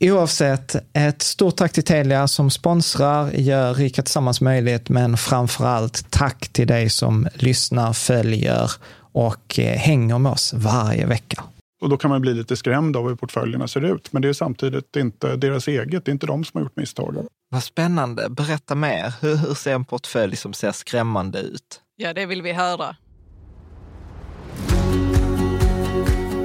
Oavsett, ett stort tack till Telia som sponsrar, gör Rika Tillsammans möjligt, men framför allt tack till dig som lyssnar, följer och eh, hänger med oss varje vecka. Och då kan man bli lite skrämd av hur portföljerna ser ut. Men det är samtidigt inte deras eget, det är inte de som har gjort misstagen. Vad spännande, berätta mer. Hur, hur ser en portfölj som ser skrämmande ut? Ja, det vill vi höra.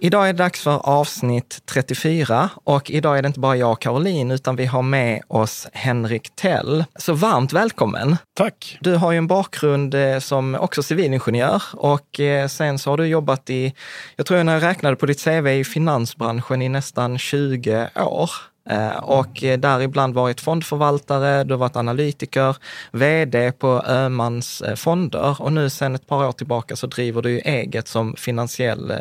Idag är det dags för avsnitt 34 och idag är det inte bara jag och Caroline utan vi har med oss Henrik Tell. Så varmt välkommen! Tack! Du har ju en bakgrund eh, som också civilingenjör och eh, sen så har du jobbat i, jag tror när jag räknade på ditt CV, i finansbranschen i nästan 20 år. Eh, och eh, däribland varit fondförvaltare, du har varit analytiker, vd på Ömans eh, fonder och nu sen ett par år tillbaka så driver du ju eget som finansiell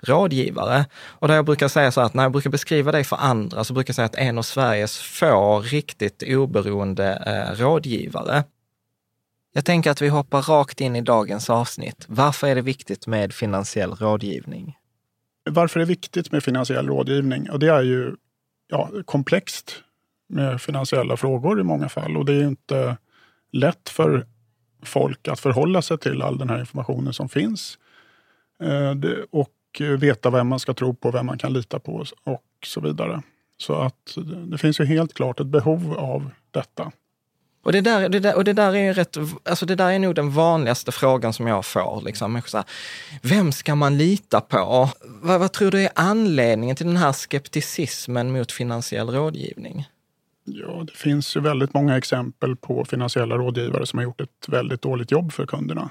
rådgivare. Och där jag brukar säga så att när jag brukar beskriva dig för andra så brukar jag säga att en av Sveriges få riktigt oberoende rådgivare. Jag tänker att vi hoppar rakt in i dagens avsnitt. Varför är det viktigt med finansiell rådgivning? Varför är det viktigt med finansiell rådgivning? Och det är ju ja, komplext med finansiella frågor i många fall. Och det är inte lätt för folk att förhålla sig till all den här informationen som finns. Eh, och veta vem man ska tro på, vem man kan lita på och så vidare. Så att det finns ju helt klart ett behov av detta. Och det där, det där, och det där är rätt, alltså det där är nog den vanligaste frågan som jag får. Liksom. Så här, vem ska man lita på? Vad, vad tror du är anledningen till den här skepticismen mot finansiell rådgivning? Ja, det finns ju väldigt många exempel på finansiella rådgivare som har gjort ett väldigt dåligt jobb för kunderna.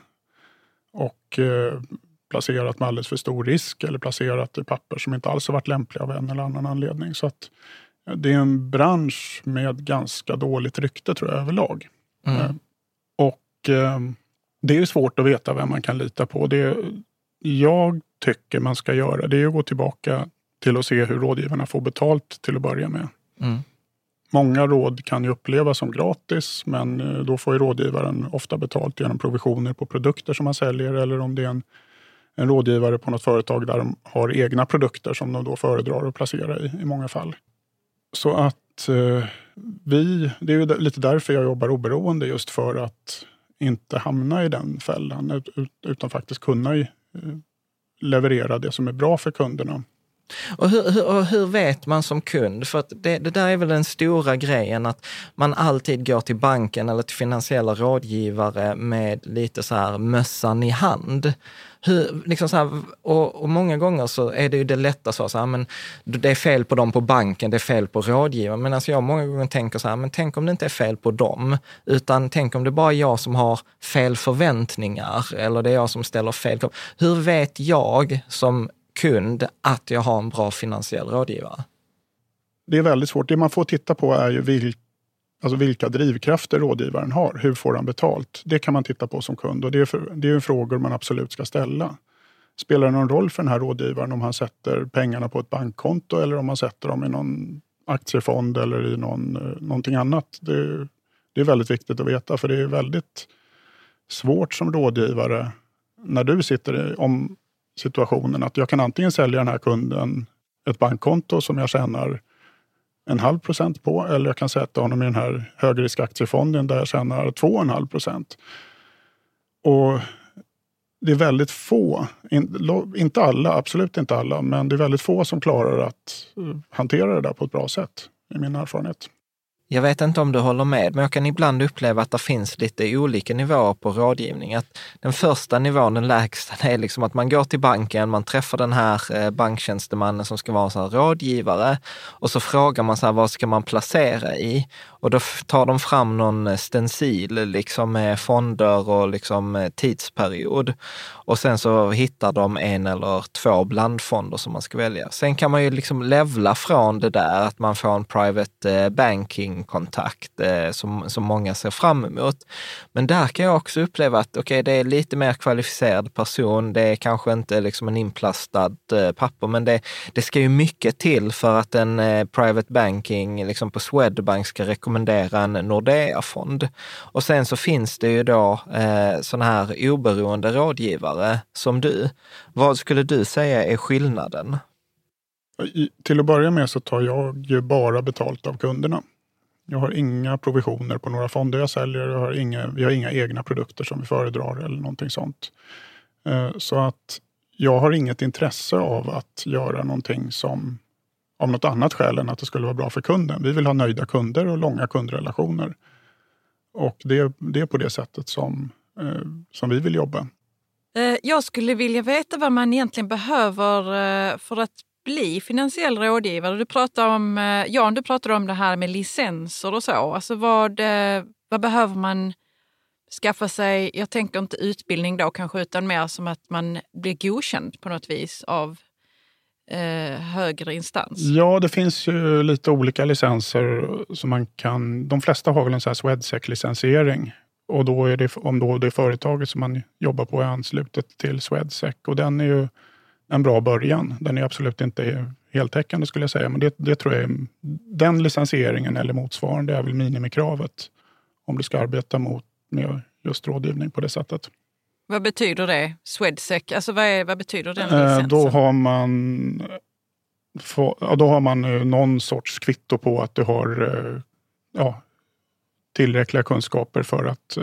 Och eh, placerat med alldeles för stor risk eller placerat i papper som inte alls har varit lämpliga av en eller annan anledning. Så att det är en bransch med ganska dåligt rykte tror jag överlag. Mm. Eh, Och eh, det är svårt att veta vem man kan lita på. Det jag tycker man ska göra det är att gå tillbaka till att se hur rådgivarna får betalt till att börja med. Mm. Många råd kan ju upplevas som gratis men eh, då får ju rådgivaren ofta betalt genom provisioner på produkter som man säljer eller om det är en, en rådgivare på något företag där de har egna produkter som de då föredrar att placera i, i många fall. Så att eh, vi, det är ju lite därför jag jobbar oberoende just för att inte hamna i den fällan utan faktiskt kunna eh, leverera det som är bra för kunderna. Och hur, hur, och hur vet man som kund? För att det, det, där är väl den stora grejen, att man alltid går till banken eller till finansiella rådgivare med lite så här mössan i hand. Hur, liksom så här, och, och, många gånger så är det ju det lätta så, så här, men det är fel på dem på banken, det är fel på rådgivaren. Men alltså jag många gånger tänker så här, men tänk om det inte är fel på dem, utan tänk om det bara är jag som har fel förväntningar eller det är jag som ställer fel krav. Hur vet jag som kund att jag har en bra finansiell rådgivare? Det är väldigt svårt. Det man får titta på är ju vilka Alltså vilka drivkrafter rådgivaren har. Hur får han betalt? Det kan man titta på som kund och det är, för, det är frågor man absolut ska ställa. Spelar det någon roll för den här rådgivaren om han sätter pengarna på ett bankkonto eller om han sätter dem i någon aktiefond eller i någon, eh, någonting annat? Det, det är väldigt viktigt att veta för det är väldigt svårt som rådgivare när du sitter i om situationen att jag kan antingen sälja den här kunden ett bankkonto som jag tjänar en halv procent på eller jag kan sätta honom i den här högriskaktiefonden där jag tjänar 2,5 procent. Och det är väldigt få, inte alla, absolut inte alla, men det är väldigt få som klarar att eh, hantera det där på ett bra sätt, i min erfarenhet. Jag vet inte om du håller med, men jag kan ibland uppleva att det finns lite olika nivåer på rådgivning. Att den första nivån, den lägsta, är liksom att man går till banken, man träffar den här eh, banktjänstemannen som ska vara så rådgivare och så frågar man så här, vad ska man placera i? Och då tar de fram någon eh, stencil liksom med fonder och liksom eh, tidsperiod. Och sen så hittar de en eller två blandfonder som man ska välja. Sen kan man ju liksom levla från det där att man får en private eh, banking-kontakt som, som många ser fram emot. Men där kan jag också uppleva att okay, det är lite mer kvalificerad person. Det är kanske inte liksom en inplastad papper, men det, det ska ju mycket till för att en private banking liksom på Swedbank ska rekommendera rekommendera en Nordea-fond. Och sen så finns det ju då eh, sådana här oberoende rådgivare som du. Vad skulle du säga är skillnaden? I, till att börja med så tar jag ju bara betalt av kunderna. Jag har inga provisioner på några fonder jag säljer. Jag har inga, vi har inga egna produkter som vi föredrar eller någonting sånt. Eh, så att jag har inget intresse av att göra någonting som av något annat skäl än att det skulle vara bra för kunden. Vi vill ha nöjda kunder och långa kundrelationer. Och det, det är på det sättet som, eh, som vi vill jobba. Eh, jag skulle vilja veta vad man egentligen behöver eh, för att bli finansiell rådgivare. Du pratar om, eh, Jan, du pratar om det här med licenser och så. Alltså vad, vad behöver man skaffa sig? Jag tänker inte utbildning då kanske, utan mer som att man blir godkänd på något vis av eh, högre instans? Ja, det finns ju lite olika licenser som man kan... De flesta har väl en sån här Swedsec-licensiering. Och då är det, om då det företaget som man jobbar på är anslutet till Swedsec. Och den är ju en bra början. Den är absolut inte heltäckande skulle jag säga, men det, det tror jag är, den licensieringen eller motsvarande är väl minimikravet om du ska arbeta mot med just rådgivning på det sättet. Vad betyder det? Swedsec, alltså vad, är, vad betyder den eh, licensen? Då har man, då har man eh, någon sorts kvitto på att du har eh, ja, tillräckliga kunskaper för att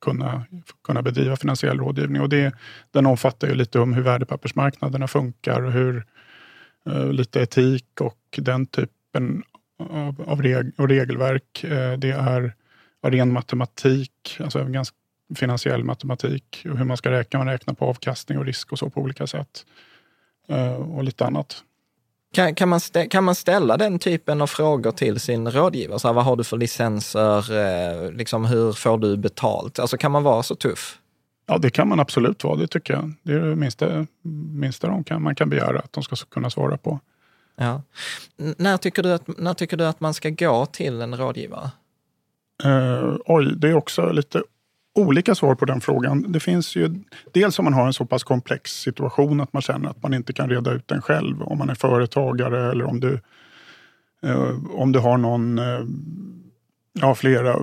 kunna, kunna bedriva finansiell rådgivning. Och det, den omfattar ju lite om hur värdepappersmarknaderna funkar och hur lite etik och den typen av, av reg, och regelverk. Det är ren matematik, alltså ganska finansiell matematik och hur man ska räkna. Man räknar på avkastning och risk och så på olika sätt. Uh, och lite annat. Kan, kan, man kan man ställa den typen av frågor till sin rådgivare? Så här, vad har du för licenser? Eh, liksom, hur får du betalt? Alltså, kan man vara så tuff? Ja, det kan man absolut vara. Det tycker jag. Det är det minsta, minsta de kan, man kan begära att de ska kunna svara på. Ja. När, tycker du att, när tycker du att man ska gå till en rådgivare? Uh, oj, det är också lite olika svar på den frågan. Det finns ju dels om man har en så pass komplex situation att man känner att man inte kan reda ut den själv. Om man är företagare eller om du, eh, om du har någon, eh, ja flera,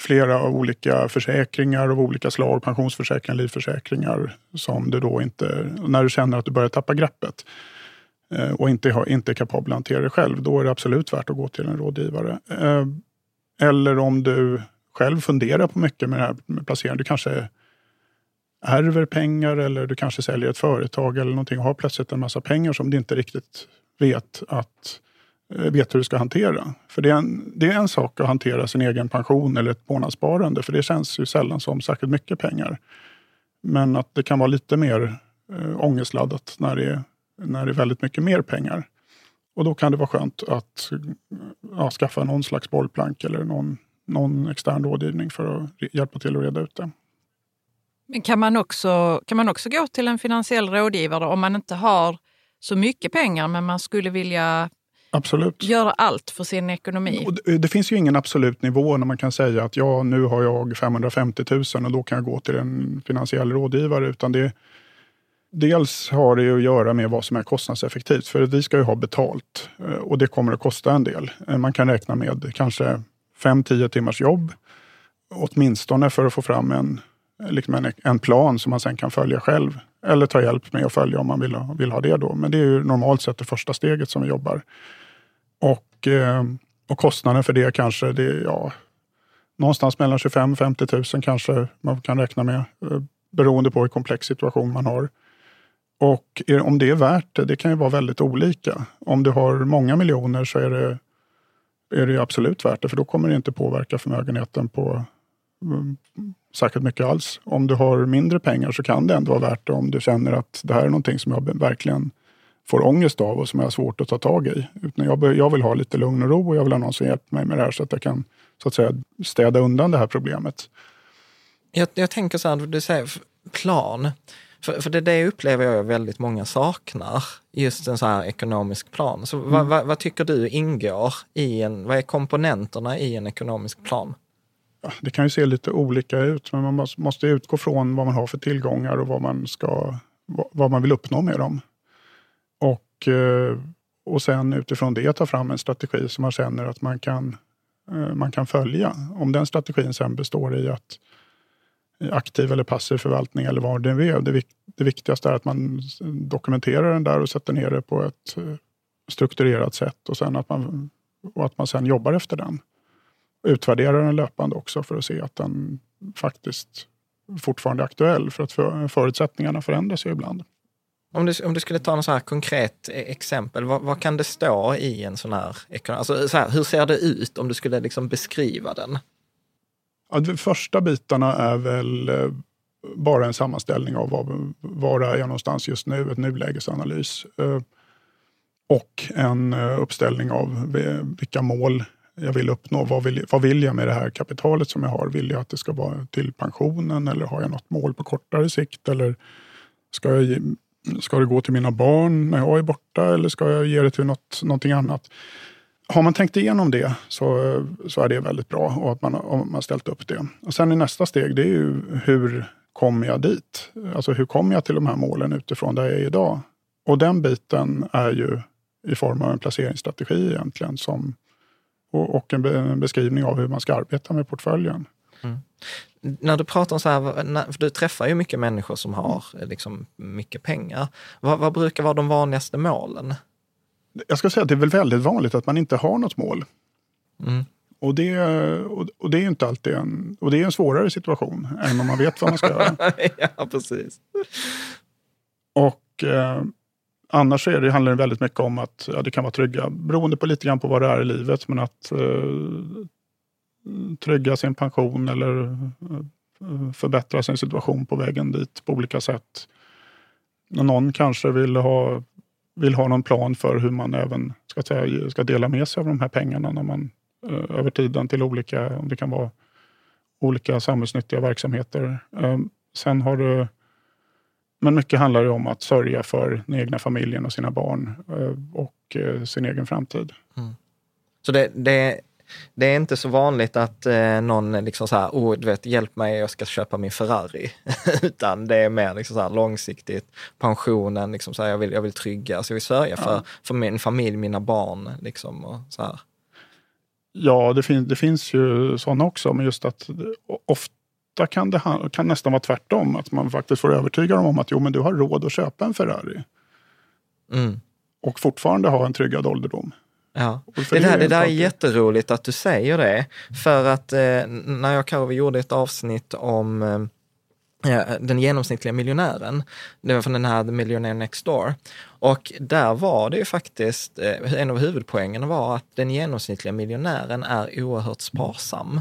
flera olika försäkringar av olika slag, pensionsförsäkringar, livförsäkringar, som du då inte, när du känner att du börjar tappa greppet eh, och inte, har, inte är kapabel att hantera det själv, då är det absolut värt att gå till en rådgivare. Eller om du själv funderar på mycket med det här med placering. Du kanske ärver pengar eller du kanske säljer ett företag eller någonting och har plötsligt en massa pengar som du inte riktigt vet, att, eh, vet hur du ska hantera. För det är, en, det är en sak att hantera sin egen pension eller ett månadssparande, för det känns ju sällan som särskilt mycket pengar. Men att det kan vara lite mer äh, ångestladdat när det, är, när det är väldigt mycket mer pengar. Och då kan det vara skönt att eh, ja, skaffa någon slags bollplank eller någon, någon extern rådgivning för att hjälpa till att reda ut det. Men kan man, också, kan man också gå till en finansiell rådgivare om man inte har så mycket pengar men man skulle vilja Absolut. göra allt för sin ekonomi? Det, det, finns ju ingen absolut nivå när man kan säga att ja, nu har jag 550 000 och då kan jag gå till en finansiell rådgivare. Utan det, Dels har det att göra med vad som är kostnadseffektivt, för vi ska ju ha betalt eh, och det kommer att kosta en del. Eh, man kan räkna med kanske 5-10 timmars jobb, åtminstone för att få fram en, liksom en, en, plan som man sen kan följa själv. Eller ta hjälp med att följa om man vill, vill ha det då. Men det är ju normalt sett det första steget som vi jobbar. Och, eh, och kostnaden för det kanske, det är ja, någonstans mellan 25-50 000 kanske man kan räkna med. Eh, beroende på hur komplex situation man har. Och om det är värt det, det kan ju vara väldigt olika. Om du har många miljoner så är det, är det absolut värt det, för då kommer det inte påverka förmögenheten på mm, särskilt mycket alls. Om du har mindre pengar så kan det ändå vara värt det om du känner att det här är någonting som jag verkligen får ångest av och som jag har svårt att ta tag i. Utan jag, jag vill ha lite lugn och ro och jag vill ha någon som hjälper mig med det här så att jag kan så att säga, städa undan det här problemet. Jag, jag tänker så här, du säger plan. För, för det, det upplever jag väldigt många saknar, just en så här ekonomisk plan. Så mm. vad, vad, vad, tycker du ingår i en, vad är komponenterna i en ekonomisk plan? Det kan ju se lite olika ut, men man måste utgå från vad man har för tillgångar och vad man, ska, vad man vill uppnå med dem. Och, eh, och sen utifrån det ta fram en strategi som man känner att man kan, eh, man kan följa. Om den strategin sen består i att aktiv eller passiv förvaltning eller vad det nu är. Det, det viktigaste är att man dokumenterar den där och sätter ner det på ett eh, strukturerat sätt och, sen att man, och att man sen jobbar efter den. Utvärderar den löpande också för att se att den faktiskt fortfarande är aktuell. För att för, förutsättningarna förändras ju ibland. Om du, om du skulle ta något så här konkret e-, exempel, vad, vad kan det stå i en sån här ekonomi? Alltså, så här, hur ser det ut om du skulle liksom beskriva den? Ja, de första bitarna är väl eh, bara en sammanställning av var, var är jag någonstans just nu, ett nulägesanalys. Eh, och en eh, uppställning av vilka mål jag vill uppnå. Vad vill, vad vill jag med det här kapitalet som jag har? Vill jag att det ska vara till pensionen eller har jag något mål på kortare sikt? Eller ska, jag, ska det gå till mina barn när jag är borta eller ska jag ge det till något, någonting annat? Har man tänkt igenom det så, så är det väldigt bra och att man har ställt upp det. Och sen i nästa steg, det är ju hur kommer jag dit? Alltså hur kommer jag till de här målen utifrån där jag är idag? Och den biten är ju i form av en placeringsstrategi egentligen som, och, och en, be, en beskrivning av hur man ska arbeta med portföljen. Mm. När du pratar om så här, för du träffar ju mycket människor som har liksom mycket pengar. Vad, vad brukar vara de vanligaste målen? Jag ska säga att det är väl väldigt vanligt att man inte har något mål. Mm. Och, det, och, det är inte alltid en, och det är en svårare situation än om man vet vad man ska göra. ja, precis. Och eh, annars är det, handlar det väldigt mycket om att ja, det kan vara trygga, beroende på lite grann på vad det är i livet, men att eh, trygga sin pension eller eh, förbättra sin situation på vägen dit på olika sätt. Någon kanske vill ha vill ha någon plan för hur man även ska, säga, ska dela med sig av de här pengarna när man, eh, över tiden till olika, om det kan vara olika samhällsnyttiga verksamheter. Eh, sen har du Men mycket handlar om att sörja för den egna familjen och sina barn eh, och eh, sin egen framtid. Mm. Så det, det, det, är inte så vanligt att eh, någon liksom så här, oh, du vet, hjälp mig, jag ska köpa min Ferrari. Utan det är mer liksom så här långsiktigt, pensionen, liksom så här, jag, vill, jag vill trygga, så jag vill sörja för, ja. för min familj, mina barn. Liksom, och så här. Ja, det, fin det finns ju sådana också, men just att ofta ofta kan det kan nästan vara tvärtom. Att man faktiskt får övertyga dem om att jo, men du har råd att köpa en Ferrari. Mm. Och fortfarande ha en tryggad ålderdom. Ja. Det, där, det där är jätteroligt att du säger det. För att eh, när jag och Karo gjorde ett avsnitt om eh, den genomsnittliga miljonären. Det var från den här Millionaire Next Door. Och där var det ju faktiskt, eh, en av huvudpoängen var att den genomsnittliga miljonären är oerhört sparsam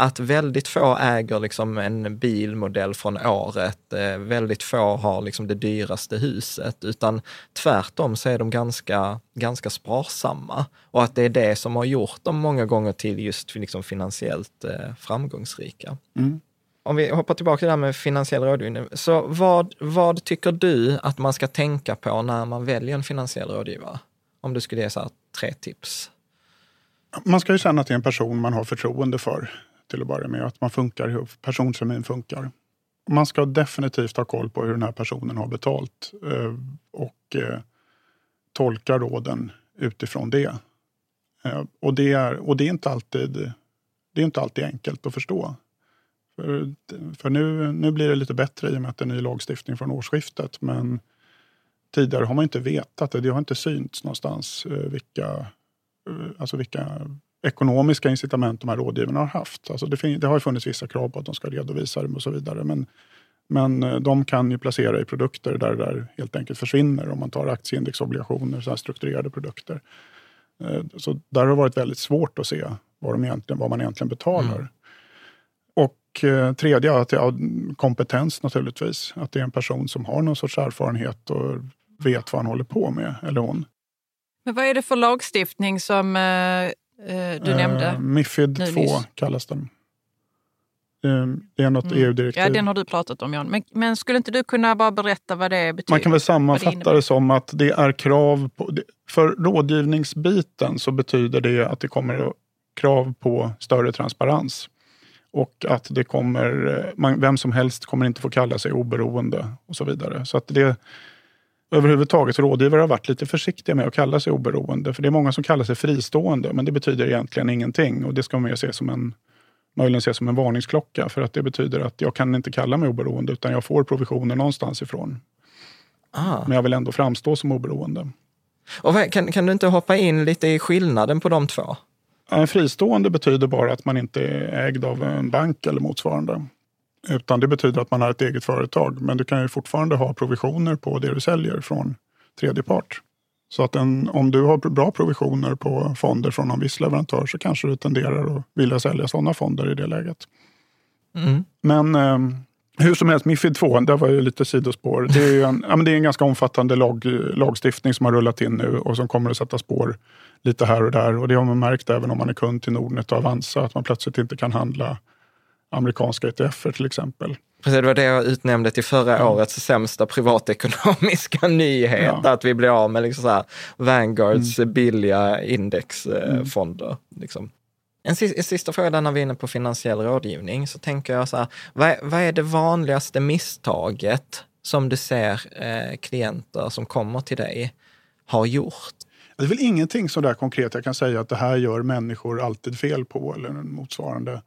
att väldigt få äger liksom en bilmodell från året. Eh, väldigt få har liksom det dyraste huset, utan tvärtom så är de ganska, ganska sparsamma. Och att det är det som har gjort dem många gånger till just liksom finansiellt eh, framgångsrika. Mm. Om vi hoppar tillbaka till det här med finansiell rådgivning. Så vad, vad tycker du att man ska tänka på när man väljer en finansiell rådgivare? Om du skulle ge så tre tips. Man ska ju känna att det är en person man har förtroende för till att börja med. Att man funkar ihop, personkemin funkar. Man ska definitivt ha koll på hur den här personen har betalt eh, och eh, tolka råden utifrån det. Eh, och, det är, och det är inte alltid, det är inte alltid enkelt att förstå. För, för nu, nu blir det lite bättre i och med att det är ny lagstiftning från årsskiftet. Men tidigare har man inte vetat det. Det har inte synts någonstans vilka, alltså vilka ekonomiska incitament de här rådgivarna har haft. Alltså det, det har ju funnits vissa krav på att de ska redovisa dem och så vidare. Men, men eh, de kan ju placera i produkter där det där helt enkelt försvinner. Om man tar aktieindexobligationer, så här strukturerade produkter. Eh, så där har det varit väldigt svårt att se vad, de egentligen, vad man egentligen betalar. Mm. Och eh, tredje, att ja, kompetens naturligtvis. Att det är en person som har någon sorts erfarenhet och vet vad han håller på med, eller hon. Men vad är det för lagstiftning som du nämnde? Uh, Mifid 2 kallas den. Ehm, det är något mm. EU-direktiv. Ja, den har du pratat om Jan. Men, men, skulle inte du kunna bara berätta vad det betyder? Man kan väl sammanfatta det, det, som att det är krav på... För rådgivningsbiten så betyder det att det kommer krav på större transparens. Och att det kommer, eh, man, vem som helst kommer inte få kalla sig oberoende och så vidare. Så att det, överhuvudtaget rådgivare har varit lite försiktiga med att kalla sig oberoende. För det är många som kallar sig fristående, men det betyder egentligen ingenting. Och det ska man se som en, möjligen se som en varningsklocka. För att det betyder att jag kan inte kalla mig oberoende, utan jag får provisioner någonstans ifrån. Ah. Men jag vill ändå framstå som oberoende. Och kan, kan du inte hoppa in lite i skillnaden på de två? En fristående betyder bara att man inte är ägd av en bank eller motsvarande. Utan det betyder att man har ett eget företag. Men du kan ju fortfarande ha provisioner på det du säljer från tredje part. Så att en, om du har bra provisioner på fonder från någon viss leverantör så kanske du tenderar att vilja sälja sådana fonder i det läget. Mm. Men eh, hur som helst, Mifid 2, det var ju lite sidospår. Det är, en, ja, det är en ganska omfattande lag, lagstiftning som har rullat in nu och som kommer att sätta spår lite här och där. Och det har man märkt även om man är kund till Nordnet och Avanza, att man plötsligt inte kan handla amerikanska ETFer till exempel. Precis, det var det jag utnämnde till förra ja. årets sämsta privatekonomiska nyhet, ja. att vi blir av med liksom så här Vanguards mm. billiga indexfonder. Mm. Liksom. En, en sista fråga när vi är inne på finansiell rådgivning, så tänker jag så här, vad, vad är det vanligaste misstaget som du ser eh, klienter som kommer till dig har gjort? Det är väl ingenting så där konkret jag kan säga att det här gör människor alltid fel på eller motsvarande.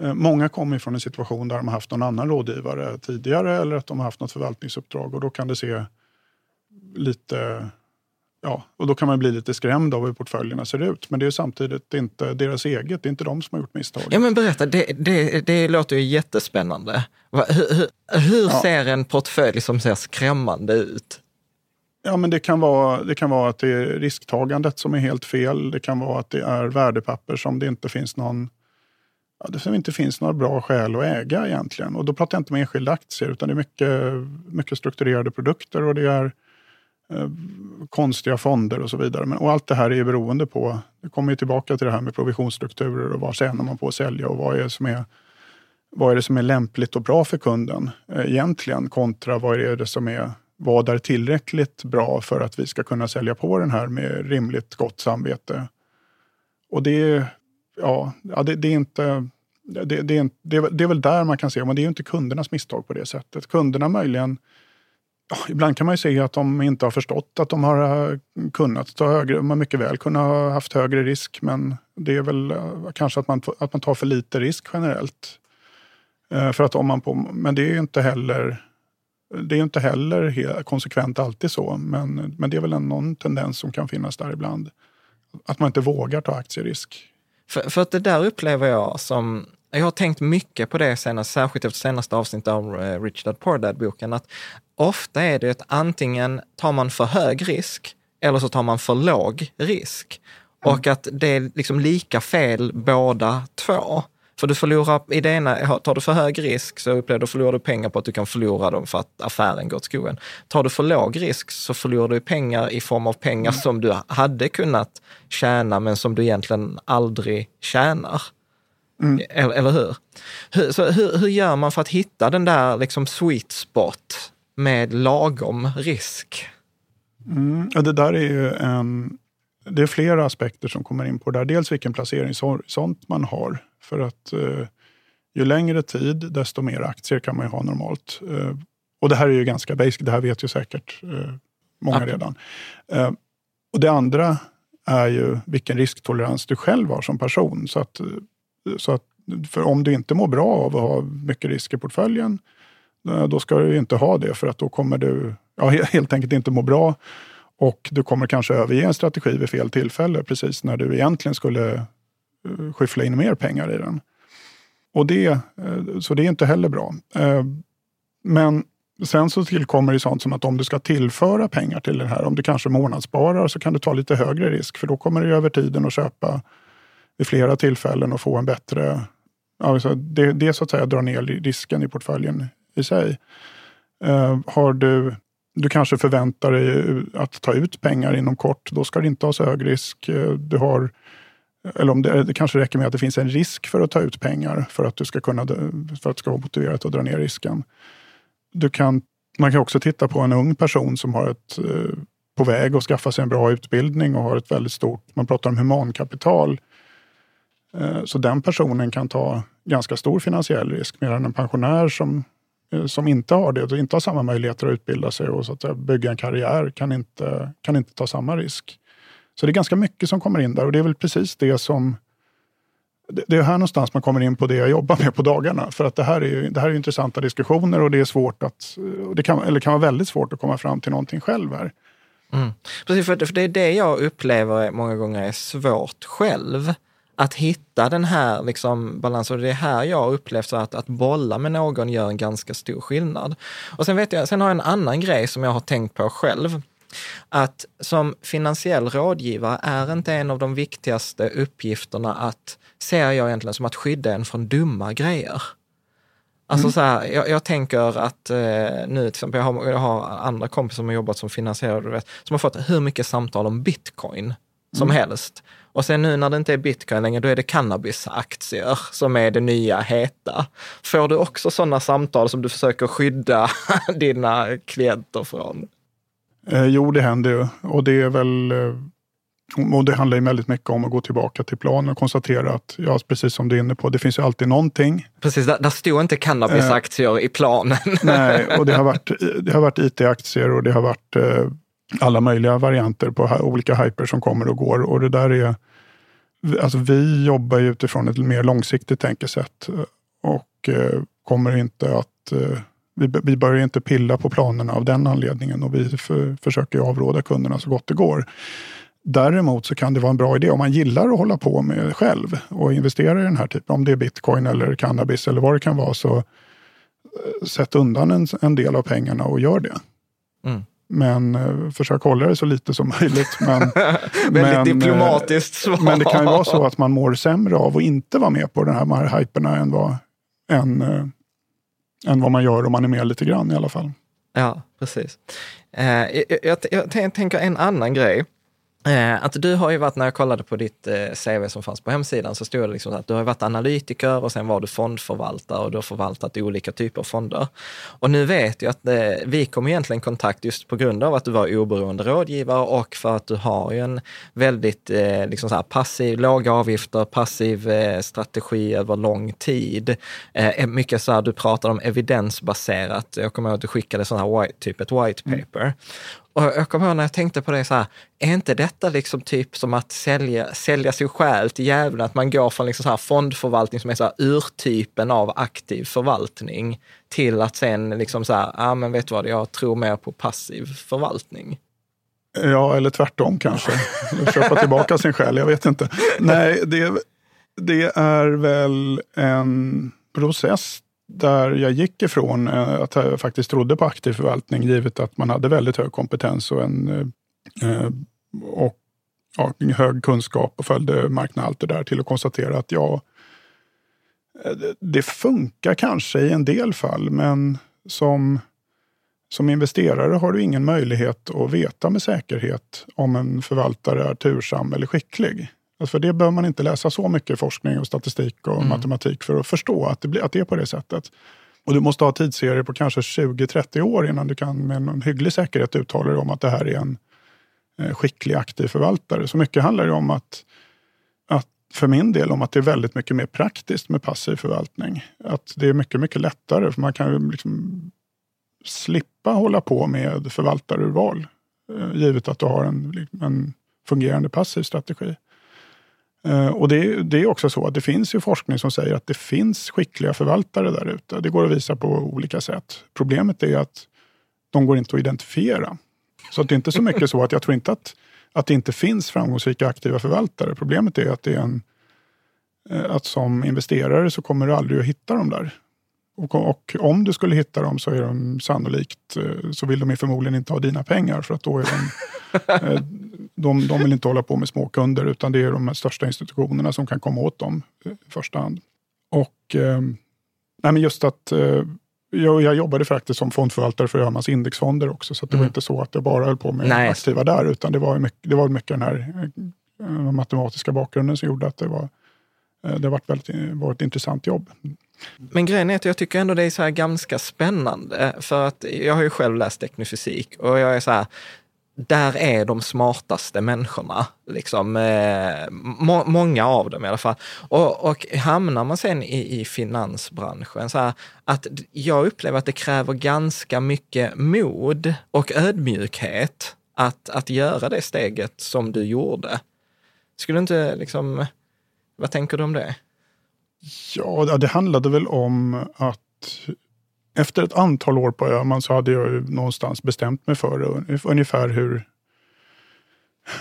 Eh, många kommer från en situation där de har haft någon annan rådgivare tidigare eller att de har haft något förvaltningsuppdrag och då kan det se lite Ja, och då kan man bli lite skrämd av hur portföljerna ser ut. Men det är samtidigt inte deras eget, det är inte de som har gjort misstag. Ja men berätta, det, det, det låter ju jättespännande. Hur, hur, hur ja. ser en portfölj som ser skrämmande ut? Ja, men det kan, vara, det kan vara att det är risktagandet som är helt fel. Det kan vara att det är värdepapper som det inte finns någon ja, det som inte finns några bra skäl att äga egentligen. Och då pratar jag inte om enskilda aktier utan det är mycket, mycket strukturerade produkter och det är eh, konstiga fonder och så vidare. Men, och allt det här är beroende på, det kommer ju tillbaka till det här med provisionsstrukturer och vad tjänar man på att sälja och vad är det som är vad är det som är lämpligt och bra för kunden eh, egentligen kontra vad är det som är vad är tillräckligt bra för att vi ska kunna sälja på den här med rimligt gott samvete. Och det, ja, det, det är inte det, det, det, är, det är väl där man kan se, men det är ju inte kundernas misstag på det sättet. Kunderna möjligen Ja, ibland kan man ju se att de inte har förstått att de har eh, kunnat ta högre, de har mycket väl kunnat ha haft högre risk men det är väl eh, kanske att man, att man tar för lite risk generellt. Eh, för att om man på, men det är ju inte heller det är inte heller konsekvent alltid så, men, men det är väl en, någon tendens som kan finnas där ibland. Att man inte vågar ta aktierisk. För, för att det där upplever jag som jag har tänkt mycket på det senast, särskilt efter senaste avsnittet av Rich Dad Poor Dad-boken, att ofta är det att antingen tar man för hög risk eller så tar man för låg risk. Mm. Och att det är liksom lika fel båda två. För du förlorar, i det ena, tar du för hög risk så upplever du förlorar du pengar på att du kan förlora dem för att affären går åt skogen. Tar du för låg risk så förlorar du pengar i form av pengar mm. som du hade kunnat tjäna men som du egentligen aldrig tjänar. Mm. Eller, eller, hur? hur så hur, hur, gör man för att hitta den där liksom sweet spot med lagom risk? Mm, ja, det där är ju en... Det är flera aspekter som kommer in på det där. Dels vilken placeringshorisont man har. För att eh, ju längre tid, desto mer aktier kan man ju ha normalt. Eh, och det här är ju ganska basic, det här vet ju säkert eh, många okay. redan. Eh, och det andra är ju vilken risktolerans du själv har som person. Så att, så att, för om du inte mår bra av att ha mycket risk i portföljen, eh, då ska du inte ha det för att då kommer du ja, helt enkelt inte må bra. Och du kommer kanske överge en strategi vid fel tillfälle, precis när du egentligen skulle eh, skyffla in mer pengar i den. Och det, eh, så det är inte heller bra. Eh, men sen så tillkommer det sånt som att om du ska tillföra pengar till det här, om du kanske månadssparar så kan du ta lite högre risk för då kommer du över tiden att köpa vid flera tillfällen och få en bättre... Alltså det, det så att säga drar ner risken i portföljen i sig. Har du, du kanske förväntar dig eh, att ta ut pengar inom kort, då ska det inte ha så hög risk. Eh, du har, eller om det, det, kanske räcker med att det finns en risk för att ta ut pengar för att du ska kunna för att det ska vara motiverat att dra ner risken. Du kan, man kan också titta på en ung person som har ett eh, på väg att skaffa sig en bra utbildning och har ett väldigt stort, man pratar om humankapital så den personen kan ta ganska stor finansiell risk medan en pensionär som, Eh, som inte har det och inte har samma möjligheter att utbilda sig och så att säga, bygga en karriär kan inte, kan inte ta samma risk. Så det är ganska mycket som kommer in där och det är väl precis det som det är här någonstans man kommer in på det jag jobbar med på dagarna. För att det här är, det här är intressanta diskussioner och det är svårt att, det kan, eller kan vara väldigt svårt att komma fram till någonting själv här. Mm. Precis, för det, för det är det jag upplever många gånger är svårt själv att hitta den här liksom balansen. Och det är här jag har upplevt att, att bolla med någon gör en ganska stor skillnad. Och sen, vet jag, sen har jag en annan grej som jag har tänkt på själv. Att som finansiell rådgivare är inte en av de viktigaste uppgifterna att, ser jag egentligen som att skydda en från dumma grejer. Alltså mm. så här, jag, jag, tänker att eh, nu till exempel, jag har, jag har andra kompisar som har jobbat som finansiärer, som har fått hur mycket samtal om bitcoin som mm. helst. Och sen nu när det inte är bitcoin längre, då är det cannabisaktier som är det nya heta. Får du också sådana samtal som du försöker skydda dina klienter från? Eh, jo, det händer ju. Och det är väl... Eh, och det handlar ju väldigt mycket om att gå tillbaka till planen och konstatera att, ja, precis som du är inne på, det finns ju alltid någonting. Precis, där, där stod inte cannabisaktier eh, i planen. nej, och det har varit, det har varit IT-aktier och det har varit eh, alla möjliga varianter på olika hyper som kommer och går. Och det där är, alltså vi jobbar ju utifrån ett mer långsiktigt tänkesätt eh, och eh, kommer inte att eh, vi, börjar inte pilla på planerna av den anledningen och vi för, försöker avråda kunderna så gott det går. Däremot så kan det vara en bra idé om man gillar att hålla på med själv och investera i den här typen, om det är bitcoin eller cannabis eller vad det kan vara, så sätt undan en, en del av pengarna och gör det. Mm. Men eh, försök hålla det så lite som möjligt. Men, men, eh, diplomatiskt svar. Men det kan ju vara så att man mår sämre av att inte vara med på den här, de här hyperna än vad, än, äh, än vad man gör om man är med lite grann i alla fall. Ja, precis. Eh, jag, jag, jag, tänker en annan grej Eh, att du har ju varit, när jag kollade på ditt eh, CV som fanns på hemsidan, så stod det liksom att du har varit analytiker och sen var du fondförvaltare och du har förvaltat olika typer av fonder. Och nu vet jag att eh, vi kom egentligen i kontakt just på grund av att du var oberoende rådgivare och för att du har ju en väldigt liksom så här passiv, låga avgifter, passiv strategi över lång tid. Mycket så här, du pratar om evidensbaserat. Jag kommer ihåg att du skickade sån här white, typ ett white paper. Mm. Och jag kommer ihåg när jag tänkte på det så här, är inte detta liksom typ som att sälja, sälja sig själv till djävulen? Att man går från liksom så här fondförvaltning som är så här urtypen av aktiv förvaltning till att sen liksom så här, ah, men vet du vad, jag tror mer på passiv förvaltning. Ja, eller tvärtom kanske. Köpa tillbaka sin själ, jag vet inte. Nej, det, det är väl en process där jag gick ifrån eh, att jag faktiskt trodde på aktiv förvaltning, givet att man hade väldigt hög kompetens och, en, eh, eh, och ja, hög kunskap och följde marknaden, allt det där, till att konstatera att ja, det funkar kanske i en del fall, men som, som investerare har du ingen möjlighet att veta med säkerhet om en förvaltare är tursam eller skicklig. Alltså för det behöver man inte läsa så mycket forskning och statistik och mm. matematik för att förstå att det, blir, att det är på det sättet. Och du måste ha tidsserier på kanske 20-30 år innan du kan med en hygglig säkerhet uttala dig om att det här är en eh, skicklig aktiv förvaltare. Så mycket handlar det om att, att, för min del, om att det är väldigt mycket mer praktiskt med passiv förvaltning. Att det är mycket, mycket lättare, för man kan liksom slippa hålla på med förvaltarurval, eh, givet att du har en, en fungerande passiv strategi. Eh, och det, det, är också så att det finns ju forskning som säger att det finns skickliga förvaltare där ute. Det går att visa på olika sätt. Problemet är att de går inte att identifiera. Så det är inte så mycket så att jag tror inte att, att det inte finns framgångsrika aktiva förvaltare. Problemet är att det är en, eh, att som investerare så kommer du aldrig att hitta dem där. Och, och, om du skulle hitta dem så är de sannolikt, eh, så vill de förmodligen inte ha dina pengar för att då är de de, de vill inte hålla på med småkunder utan det är de största institutionerna som kan komma åt dem i första hand. Och eh, nej, men just att eh, jag, jag, jobbade faktiskt som fondförvaltare för Öhmans indexfonder också, så det mm. var inte så att jag bara höll på med nej. aktiva där, utan det var mycket, det var mycket den här eh, matematiska bakgrunden som gjorde att det var eh, det har varit, väldigt, var ett intressant jobb. Men grejen är att jag tycker ändå det är så här ganska spännande, för att jag har ju själv läst teknofysik och jag är så här, där är de smartaste människorna. Liksom, eh, må, många av dem i alla fall. Och, och hamnar man sen i, i finansbranschen, så här, att jag upplever att det kräver ganska mycket mod och ödmjukhet att, att göra det steget som du gjorde. Skulle du inte liksom, vad tänker du om det? Ja, det handlade väl om att efter ett antal år på Öhman så hade jag någonstans bestämt mig för ungefär hur,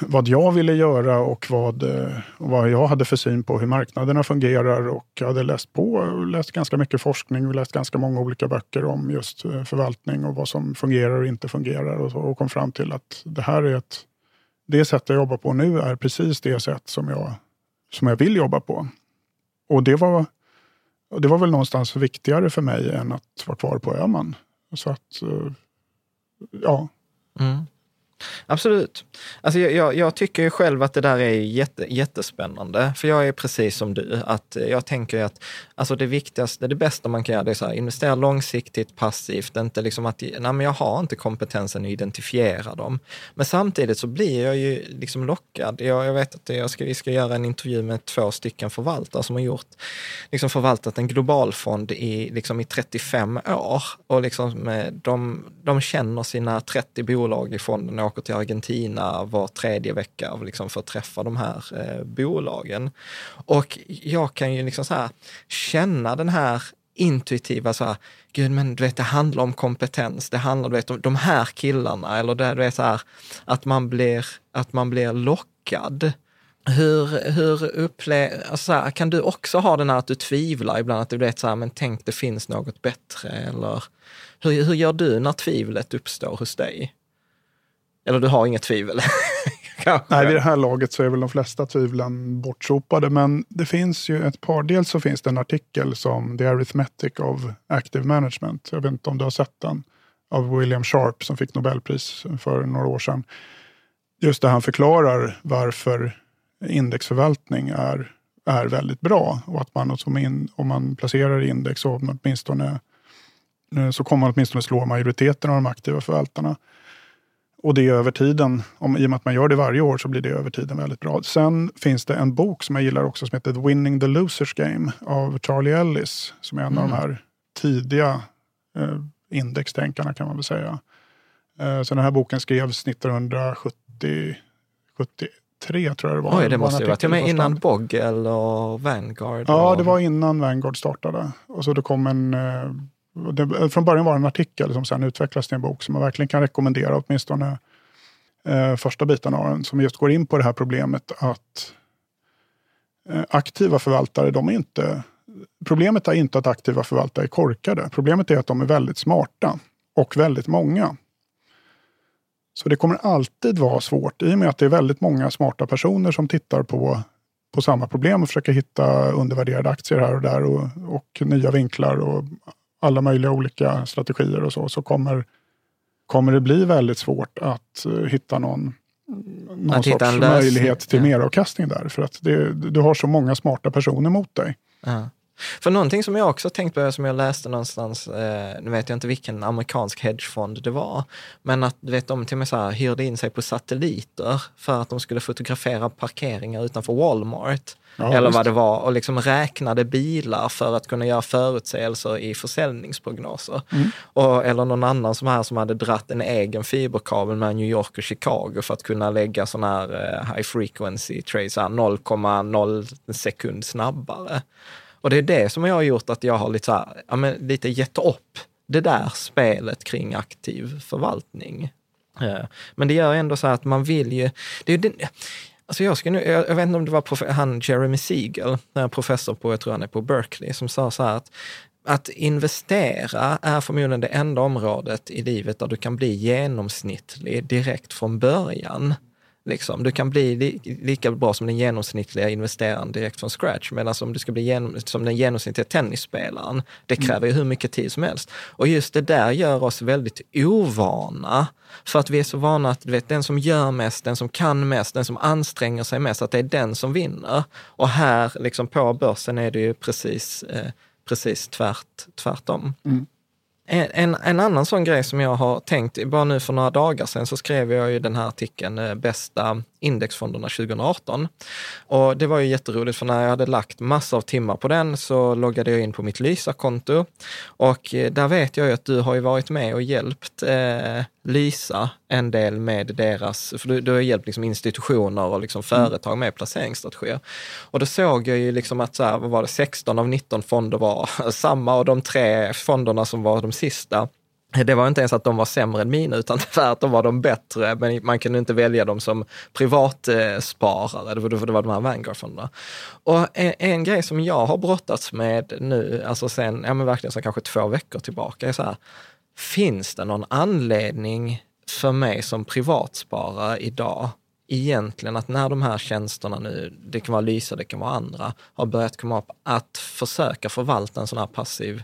vad jag ville göra och vad, eh, vad jag hade för syn på hur marknaderna fungerar. Och jag hade läst på, läst ganska mycket forskning och läst ganska många olika böcker om just eh, förvaltning och vad som fungerar och inte fungerar och, så, och kom fram till att det här är ett, det sätt jag jobbar på nu är precis det sätt som jag, som jag vill jobba på. Och det var och det var väl någonstans viktigare för mig än att vara kvar på Öhman. Så att, eh, ja. Mm. Absolut. Alltså jag, jag, jag, tycker ju själv att det där är jätte, jättespännande. För jag är precis som du, att jag tänker att alltså det viktigaste, det bästa man kan göra, det är så här, investera långsiktigt, passivt, inte liksom att, nej men jag har inte kompetensen att identifiera dem. Men samtidigt så blir jag ju liksom lockad. Jag, jag vet att jag ska, vi ska göra en intervju med två stycken förvaltare som har gjort, liksom förvaltat en globalfond i, liksom i 35 år. Och liksom eh, de, de känner sina 30 bolag i fonden åker till Argentina var tredje vecka liksom för att träffa de här eh, bolagen. Och jag kan ju liksom så här, känna den här intuitiva så här, gud men du vet det handlar om kompetens, det handlar du vet, om de här killarna eller det, du vet så här, att man blir, att man blir lockad. Hur, hur upplever, alltså kan du också ha den här att du tvivlar ibland, att du vet så här, men tänk det finns något bättre eller hur, hur gör du när tvivlet uppstår hos dig? Eller du har inget tvivel? Nej, vid det här laget så är väl de flesta tvivlen bortsopade. Men det finns ju ett par. Dels så finns det en artikel som The Arithmetic of Active Management. Jag vet inte om du har sett den. Av William Sharp som fick Nobelpris för några år sedan. just där han förklarar varför indexförvaltning är, är väldigt bra och att man som in, om man placerar index så, åtminstone, så kommer man åtminstone slå majoriteten av de aktiva förvaltarna. Och det är över tiden, om, i och med att man gör det varje år så blir det över tiden väldigt bra. Sen finns det en bok som jag gillar också som heter Winning the Losers Game av Charlie Ellis som är en mm. av de här tidiga eh, indextänkarna kan man väl säga. Eh, så den här boken skrevs 1970, 73 tror jag det var. Oj, det måste ju varit med innan Bog eller Vanguard? Ja, det var innan Vanguard startade. Och så det kom en eh, det, eh, från början var det en artikel som sen utvecklades till en bok som man verkligen kan rekommendera, åtminstone eh, första biten av den, som just går in på det här problemet att eh, aktiva förvaltare, de är inte... Problemet är inte att aktiva förvaltare är korkade. Problemet är att de är väldigt smarta och väldigt många. Så det kommer alltid vara svårt, i och med att det är väldigt många smarta personer som tittar på, på samma problem och försöker hitta undervärderade aktier här och där och, och nya vinklar och alla möjliga olika strategier och så, så kommer, kommer det bli väldigt svårt att uh, hitta någon, någon att sorts möjlighet till ja. meravkastning där. För att det, du har så många smarta personer mot dig. Ja. För någonting som jag också tänkt på, som jag läste någonstans, eh, nu vet jag inte vilken amerikansk hedgefond det var, men att du vet, de till och med så här, hyrde in sig på satelliter för att de skulle fotografera parkeringar utanför Walmart. Ja, eller vad det var, och liksom räknade bilar för att kunna göra förutsägelser i försäljningsprognoser. Mm. Och, eller någon annan som här som hade dratt en egen fiberkabel mellan New York och Chicago för att kunna lägga sån här uh, high frequency trades 0,0 sekund snabbare. Och det är det som jag har gjort att jag har lite, så här, ja, men lite gett upp det där spelet kring aktiv förvaltning. Uh, men det gör ändå så att man vill ju... Det är ju Alltså jag, ska nu, jag, jag, vet inte om det var han Jeremy Siegel, professor på, jag tror han är på Berkeley, som sa så här att att investera är förmodligen det enda området i livet där du kan bli genomsnittlig direkt från början. Liksom. Du kan bli li lika bra som den genomsnittliga investeraren direkt från scratch. Medan om du ska bli som den genomsnittliga tennisspelaren, det mm. kräver ju hur mycket tid som helst. Och just det där gör oss väldigt ovana. För att vi är så vana att du vet, den som gör mest, den som kan mest, den som anstränger sig mest, att det är den som vinner. Och här liksom på börsen är det ju precis, eh, precis tvärt, tvärtom. Mm. En, en, annan sån grej som jag har tänkt, bara nu för några dagar sedan så skrev jag ju den här artikeln, eh, Bästa indexfonderna 2018. Och det var ju jätteroligt för när jag hade lagt massor av timmar på den så loggade jag in på mitt Lysa-konto. Och eh, där vet jag ju att du har ju varit med och hjälpt eh, Lysa en del med deras, för du, du har hjälpt liksom institutioner och liksom företag med placeringsstrategier. Och då såg jag ju liksom att så här, vad var det, 16 av 19 fonder var samma och de tre fonderna som var de sista det var inte ens att de var sämre än mina, utan tvärtom var de bättre, men man kunde inte välja dem som privatsparare, det var, det var de här Vanguard-fonderna. Och en, en, grej som jag har brottats med nu, alltså sen, ja men verkligen sen kanske två veckor tillbaka, är så här, finns det någon anledning för mig som privatsparare idag egentligen att när de här tjänsterna nu, det kan vara Lysa, det kan vara andra, har börjat komma upp, att försöka förvalta en sån här passiv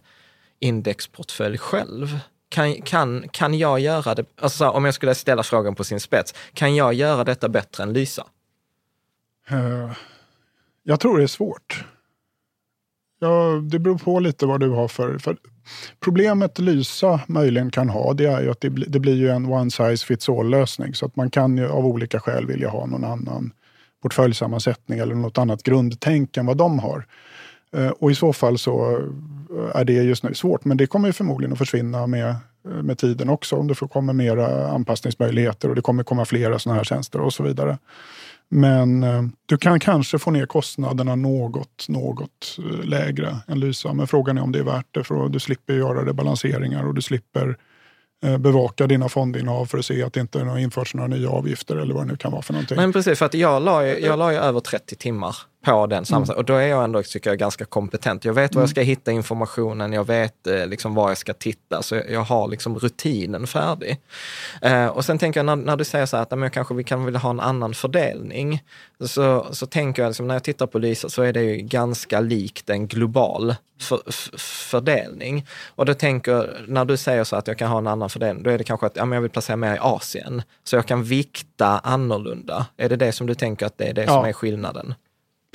indexportfölj själv? Kan, kan, kan jag göra det, alltså om jag skulle ställa frågan på sin spets, kan jag göra detta bättre än Lysa? Eh, jag tror det är svårt. Ja, det beror på lite vad du har för, för... Problemet Lysa möjligen kan ha, det är ju att det, det blir ju en one size fits all lösning. Så att man kan ju av olika skäl vilja ha någon annan portföljsammansättning eller något annat grundtänk än vad de har. Eh, och i så fall så eh, är det just nu svårt. Men det kommer förmodligen att försvinna med, eh, med tiden också. Om det kommer mera anpassningsmöjligheter och det kommer komma flera sådana här tjänster och så vidare. Men du kan kanske få ner kostnaderna något, något lägre än Lysa. Men frågan är om det är värt det. För du slipper göra rebalanseringar balanseringar och du slipper bevaka dina fondinnehav för att se att det inte har införts några nya avgifter eller vad det nu kan vara för någonting. Men precis, för att jag la, jag la ju över 30 timmar på den sammansättningen. Och då är jag ändå, tycker jag, ganska kompetent. Jag vet var jag ska hitta informationen, jag vet eh, liksom var jag ska titta, så jag, jag har liksom rutinen färdig. Eh, och sen tänker jag, när, när du säger så här att men kanske vi kan vilja ha en annan fördelning, så, så tänker jag, liksom, när jag tittar på Lysa så är det ju ganska likt en global för, fördelning. Och då tänker, när du säger så att jag kan ha en annan fördelning, då är det kanske att ja, men jag vill placera mer i Asien, så jag kan vikta annorlunda. Är det det som du tänker att det är det Ja. som är skillnaden?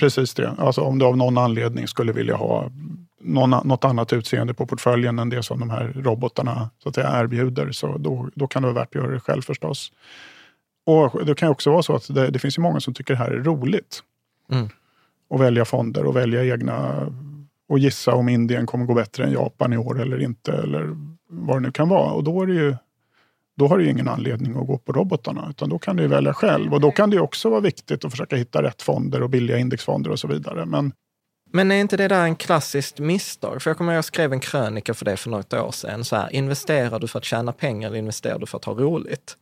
Precis det. Alltså om du av någon anledning skulle vilja ha någon, något annat utseende på portföljen än det som de här robotarna så att säga, erbjuder, så då, då kan det vara värt att göra det själv förstås. Och det kan också vara så att det, det finns ju många som tycker det här är roligt. Mm. Att välja fonder och välja egna och gissa om Indien kommer gå bättre än Japan i år eller inte, eller vad det nu kan vara. Och då är det ju då har du ju ingen anledning att gå på robotarna, utan då kan du välja själv. Och då kan det också vara viktigt att försöka hitta rätt fonder och billiga indexfonder och så vidare. Men Men är inte det där en klassiskt misstag? För jag kommer ihåg jag skrev en krönika för det för något år sedan. Så här, investerar du för att tjäna pengar eller investerar du för att ha roligt?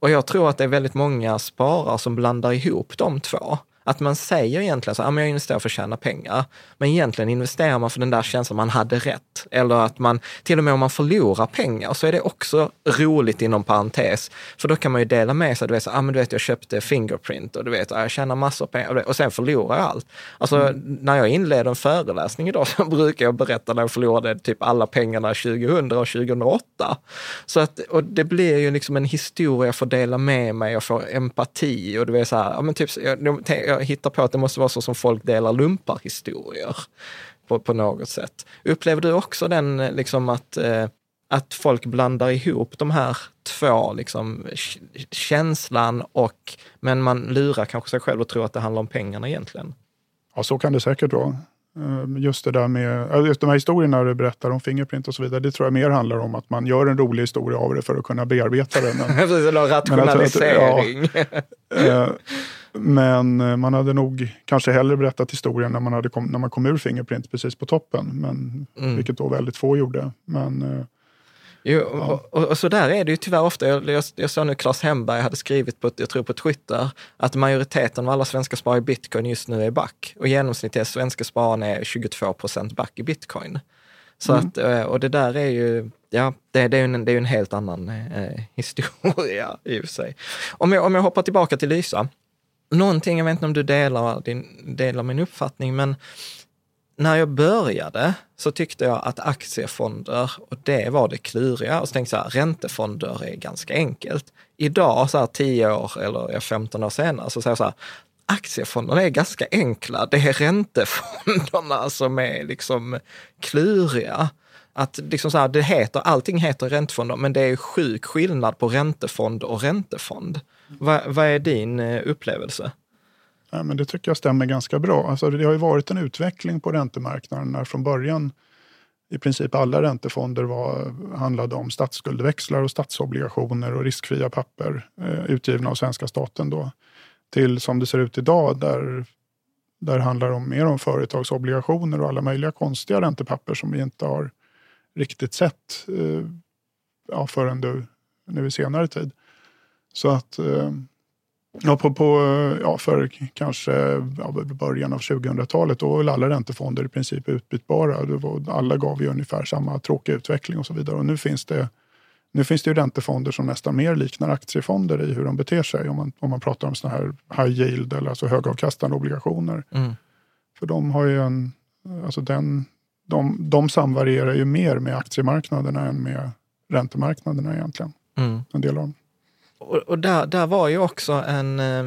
Och jag tror att det är väldigt många sparare som blandar ihop de två. Att man säger egentligen så här, "Ja, men jag investerar för att tjäna pengar. Men egentligen investerar man för den där känslan man hade rätt. Eller att man, till och med om man förlorar pengar så är det också roligt inom parentes. För då kan man ju dela med sig, du vet, så, ah, men du vet jag köpte Fingerprint och du vet, ah, jag tjänar massor pengar och sen förlorar jag allt. Alltså när jag inleder en föreläsning idag så brukar jag berätta när jag förlorade typ alla pengarna 2000 och 2008. Så att, och det blir ju liksom en historia jag får dela med mig, jag får empati och du vet så här, ja, men typ, jag, jag hittar på att det måste vara så som folk delar lumparhistorier på, på något sätt. Upplever du också den liksom att, eh, att folk blandar ihop de här två, liksom känslan och, men man lurar kanske sig själv och tror att det handlar om pengarna egentligen? ja, så kan det säkert vara. Eh, Just det där med, ja, just de här historierna du berättar om Fingerprint och så vidare, det tror jag mer handlar om att man gör en rolig historia av det för att kunna bearbeta det. Men, Precis, eller Men jag tror att- rationalisering. Men eh, man hade nog kanske hellre berättat historien när man, hade kom, när man kom ur Fingerprint precis på toppen. Men, Mm. Vilket då väldigt få gjorde. Men eh, Jo, och, och, och så där är det ju tyvärr ofta. Jag, jag, jag såg nu Claes Hemberg hade skrivit på, jag tror på Twitter, att majoriteten av alla svenska sparare i bitcoin just nu är back. Och genomsnittliga svenska spararna är 22 procent back i bitcoin. Så att, eh, och det där är ju, ja, det, det är ju en, det är en helt annan eh, historia i och för sig. Om jag, om jag hoppar tillbaka till Lysa, någonting, jag vet inte om du delar, din, delar min uppfattning, men när jag började så tyckte jag att aktiefonder, och det var det kluriga, och så tänkte jag så här, räntefonder är ganska enkelt. Idag, så här 10 år eller 15 år senare, så säger jag så här, aktiefonderna är ganska enkla. Det är räntefonderna som är liksom kluriga. Att liksom så här, det heter, allting heter räntefonder, men det är sjuk skillnad på räntefond och räntefond. Vad, vad är din eh, upplevelse? Ja, men det tycker jag stämmer ganska bra. Alltså, det har ju varit en utveckling på räntemarknaden när från början i princip alla räntefonder var, handlade om statsskuldväxlar och statsobligationer och riskfria papper eh, utgivna av svenska staten. Då, till som det ser ut idag där, där det handlar om mer om företagsobligationer och alla möjliga konstiga räntepapper som vi inte har riktigt sett eh, ja, förrän du, nu i senare tid. Så att Ja, på, på, ja, för kanske ja, början av 2000-talet då var väl alla räntefonder i princip utbytbara. Var, alla gav ju ungefär samma tråkiga utveckling och så vidare. Och nu finns det, nu finns det ju räntefonder som nästan mer liknar aktiefonder i hur de beter sig. Om man, om man pratar om såna här high yield eller alltså högavkastande obligationer. Mm. För de har ju en, alltså den, de, de samvarierar ju mer med aktiemarknaderna än med räntemarknaderna egentligen. Mm. En del av dem. Och, och där, där var ju också en, eh,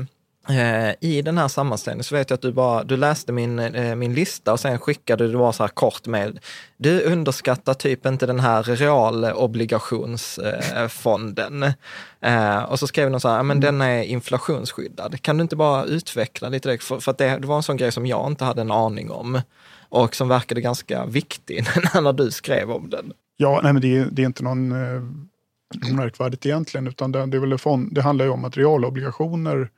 i den här sammanställningen så vet jag att du bara, du läste min, eh, min lista och sen skickade du bara så här kort med, du underskattar typ inte den här realobligationsfonden. Eh, och så skrev de så här, "Ja, men den är inflationsskyddad. Kan du inte bara utveckla lite det? För, för att det, det var en sån grej som jag inte hade en aning om och som verkade ganska viktig när du skrev om den. Ja, nej, men det, är, det är inte någon eh, märkvärdigt egentligen, utan det, det, är väl fond, det handlar ju om att realobligationer,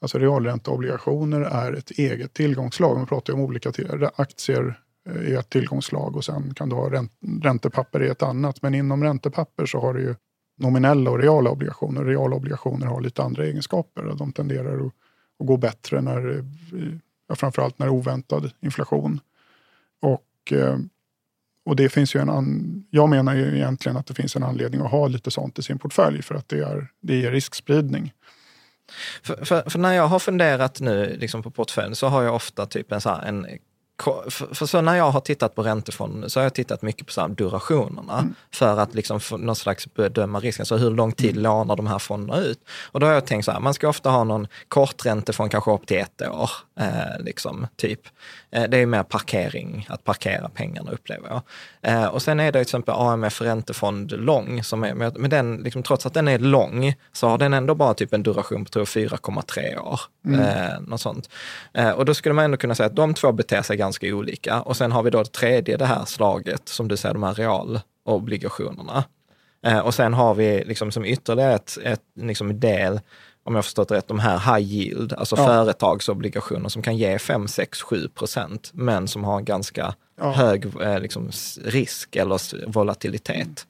alltså realränteobligationer är ett eget tillgångslag. Man pratar ju om olika aktier eh, i ett tillgångslag och sen kan du ha ränt, räntepapper i ett annat. Men inom räntepapper så har du ju nominella och reala obligationer. Reala obligationer har lite andra egenskaper. De tenderar att, att gå bättre när, eh, Ja, framförallt när det är oväntad inflation. Och, eh, och det finns ju en an, jag menar ju egentligen att det finns en anledning att ha lite sånt i sin portfölj för att det, är, det ger riskspridning. För, för, för, när jag har funderat nu liksom på portföljen så har jag ofta typ en, så här, en för, för, så när jag har tittat på räntefonder så har jag tittat mycket på så durationerna mm. för att liksom få någon slags bedöma risken. Så hur lång tid mm. lånar de här fonderna ut? Och då har jag tänkt så här, man ska ofta ha någon korträntefond kanske upp till ett år, eh, liksom, typ. Eh, det är mer parkering, att parkera pengarna upplever jag. Eh, och sen är det till exempel AMF räntefond lång, som är, med den, liksom, trots att den är lång så har den ändå bara typ en duration på 4,3 år. Mm. Eh, något sånt. Eh, och då skulle man ändå kunna säga att de två beter sig ganska olika. Och sen har vi då det tredje, det här slaget, som du säger, de här realobligationerna. Och sen har vi liksom som ytterligare ett, ett liksom del, om jag förstått rätt, de här high yield, alltså ja. företagsobligationer som kan ge 5, 6, 7 procent, men som har en ganska ja. hög eh, liksom, risk eller volatilitet.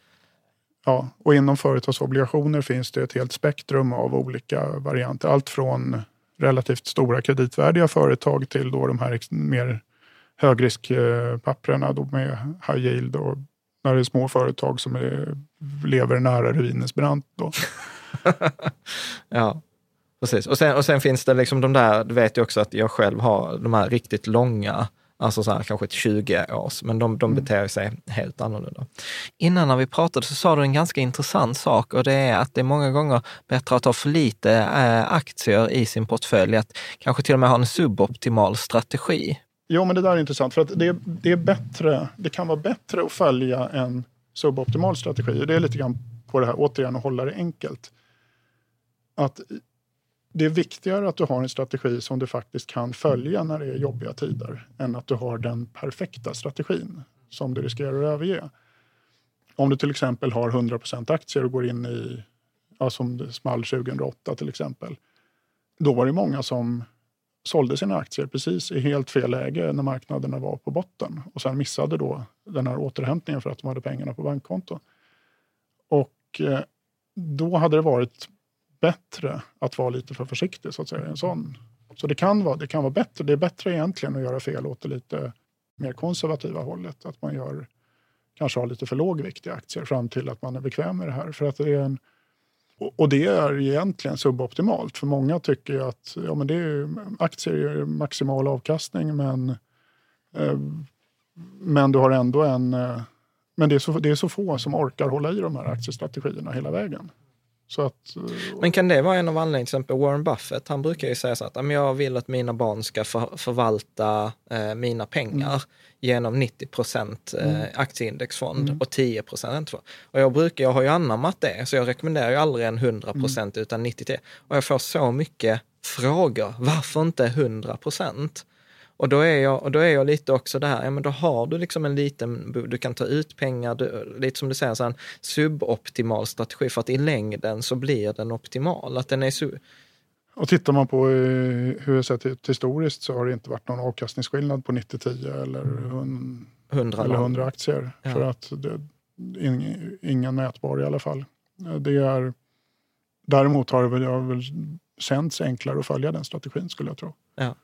Ja, och inom företagsobligationer finns det ett helt spektrum av olika varianter. Allt från relativt stora kreditvärdiga företag till då de här mer högriskpapperna då med high yield och när det är små företag som är, lever nära ruinens brant. Då. ja, precis. Och sen, och sen finns det liksom de där, du vet ju också att jag själv har de här riktigt långa Alltså så här, kanske ett 20 års, men de, de mm. beter sig helt annorlunda. Innan när vi pratade så sa du en ganska intressant sak och det är att det är många gånger bättre att ha för lite äh, aktier i sin portfölj, att kanske till och med ha en suboptimal strategi. Jo, men det där är intressant för att det, det, är bättre, det kan vara bättre att följa en suboptimal strategi. Det är lite grann på det här, återigen, att hålla det enkelt. Att det är viktigare att du har en strategi som du faktiskt kan följa när det är jobbiga tider än att du har den perfekta strategin som du riskerar att överge. Om du till exempel har 100% aktier och går in i, ja, som det small 2008 till exempel. Då var det många som sålde sina aktier precis i helt fel läge när marknaderna var på botten och sen missade då den här återhämtningen för att de hade pengarna på bankkonto. Och eh, då hade det varit bättre att vara lite för försiktig. Så att säga. En sån. Så det kan, vara, det kan vara bättre. Det är bättre egentligen att göra fel åt det lite mer konservativa hållet. Att man gör, kanske har lite för låg vikt i aktier fram till att man är bekväm med det här. För att det är en, och det är egentligen suboptimalt. För många tycker ju att ja, men det är, aktier är maximal avkastning men, eh, men du har ändå en... Eh, men det är, så, det är så få som orkar hålla i de här aktiestrategierna hela vägen. Att, eh, men kan det vara en av anledningarna, till exempel Warren Buffett, han brukar ju säga så att jag vill att mina barn ska för, förvalta eh, mina pengar mm. genom 90 procent eh, mm. aktieindexfond mm. och 10 procent Och jag brukar, jag har ju anammat det, så jag rekommenderar ju aldrig en 100 procent mm. utan 90 Och jag får så mycket frågor, varför inte 100 procent? Och då är jag, och då är jag lite också där, ja men då har du liksom en liten, du kan ta ut pengar, du, lite som du säger, så en suboptimal strategi för att i längden så blir den optimal. Att den är su och tittar man på eh, hur det sett ut historiskt så har det inte varit någon avkastningsskillnad på 90-10 eller 100, eller 100 aktier. Ja. För att det, ing, ingen mätbar i alla fall. Det är, däremot har det väl, har väl känts enklare att följa den strategin skulle jag tro. Ja.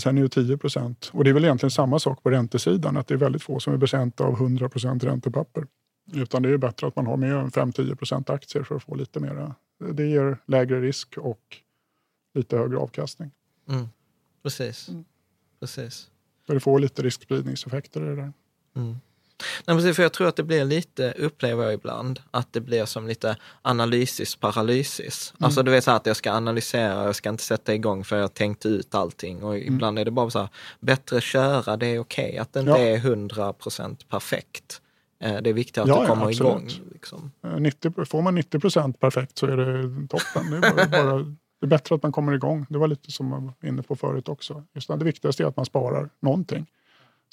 Sen är det 10 procent. Och det är väl egentligen samma sak på räntesidan, att det är väldigt få som är betjänta av 100 procent räntepapper. Utan det är bättre att man har med 5-10 procent aktier för att få lite mera. Det ger lägre risk och lite högre avkastning. Mm. Precis. Mm. Precis. För det får lite riskspridningseffekter i det där. Mm. Nej, precis, för jag tror att det blir lite, upplever jag ibland, att det blir som lite analysis paralysis. Mm. Alltså du vet så här att jag ska analysera, jag ska inte sätta igång för jag tänkt ut allting. Och mm. ibland är det bara så här, bättre köra, det är okej. Okay. Att det inte ja. är 100 procent perfekt. Eh, det är viktigt att ja, du kommer ja, igång. Liksom. 90, eh, får man 90 procent perfekt så är det toppen. Det är, bara, det är bättre att man kommer igång. Det var lite som jag var inne på förut också. Just det, det viktigaste är att man sparar någonting.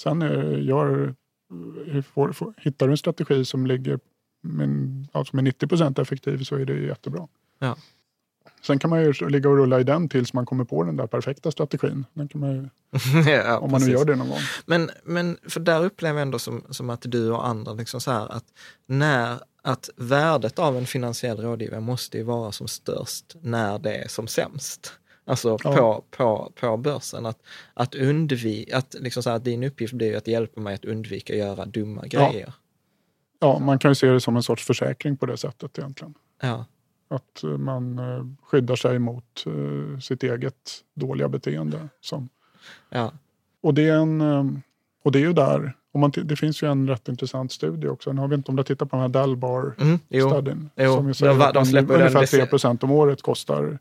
Sen gör får, får, hittar du en strategi som ligger med, alltså med 90 procent effektiv så är det jättebra. Ja. Sen kan man ju ligga och rulla i den tills man kommer på den där perfekta strategin. Den kan man ju, ja, om man nu gör det någon gång. Men, men för där upplever jag ändå som, som att du och andra, liksom så här, att, när, att värdet av en finansiell rådgivare måste ju vara som störst när det är som sämst. Alltså Ja. på, på, på börsen. Att, att, undvika, att, liksom så här, att din uppgift blir att hjälpa mig att undvika att göra dumma grejer. Ja, man kan ju se det som en sorts försäkring på det sättet egentligen. Ja. Att eh, man eh, skyddar sig mot eh, sitt eget dåliga beteende. Som, Ja. och, det är en, och det är ju där, om man, det finns ju en rätt intressant studie också. Jag vet inte om du har tittat på den här Dalbar Mm, jo. studien. Jo, som ju säger att de släpper ungefär dec- 3 procent om året kostar.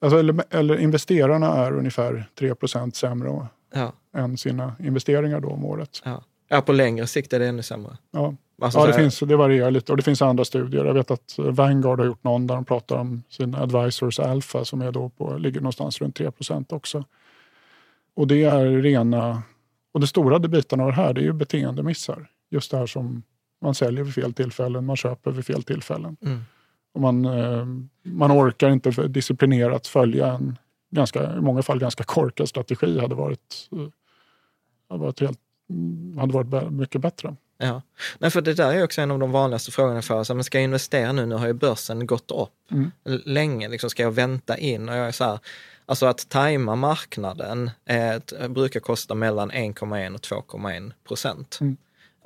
Alltså, eller, eller investerarna är ungefär 3 procent sämre Ja. än sina investeringar då om året. Ja. ja, på längre sikt är det ännu sämre. Ja, Alltså, ja det, här- finns, det varierar lite och det finns andra studier. Jag vet att Vanguard har gjort någon där de pratar om sin advisors alpha som är då på, ligger någonstans runt 3% också. Och det är rena, och det stora bitarna av det här det är ju beteendemissar. Just det här som man säljer vid fel tillfällen, man köper vid fel tillfällen. Mm. Och man, eh, man orkar inte för- disciplinerat följa en ganska, i många fall ganska korkad strategi hade varit, eh, hade varit, helt, hade varit mycket bättre. Ja, Nej, för det där är också en av de vanligaste frågorna. Så, här, men ska jag investera nu? Nu har ju börsen gått upp Mm. Länge. Liksom, ska jag vänta in? Och jag är så här, alltså att tajma marknaden eh, brukar kosta mellan 1,1 och 2,1 procent. Mm.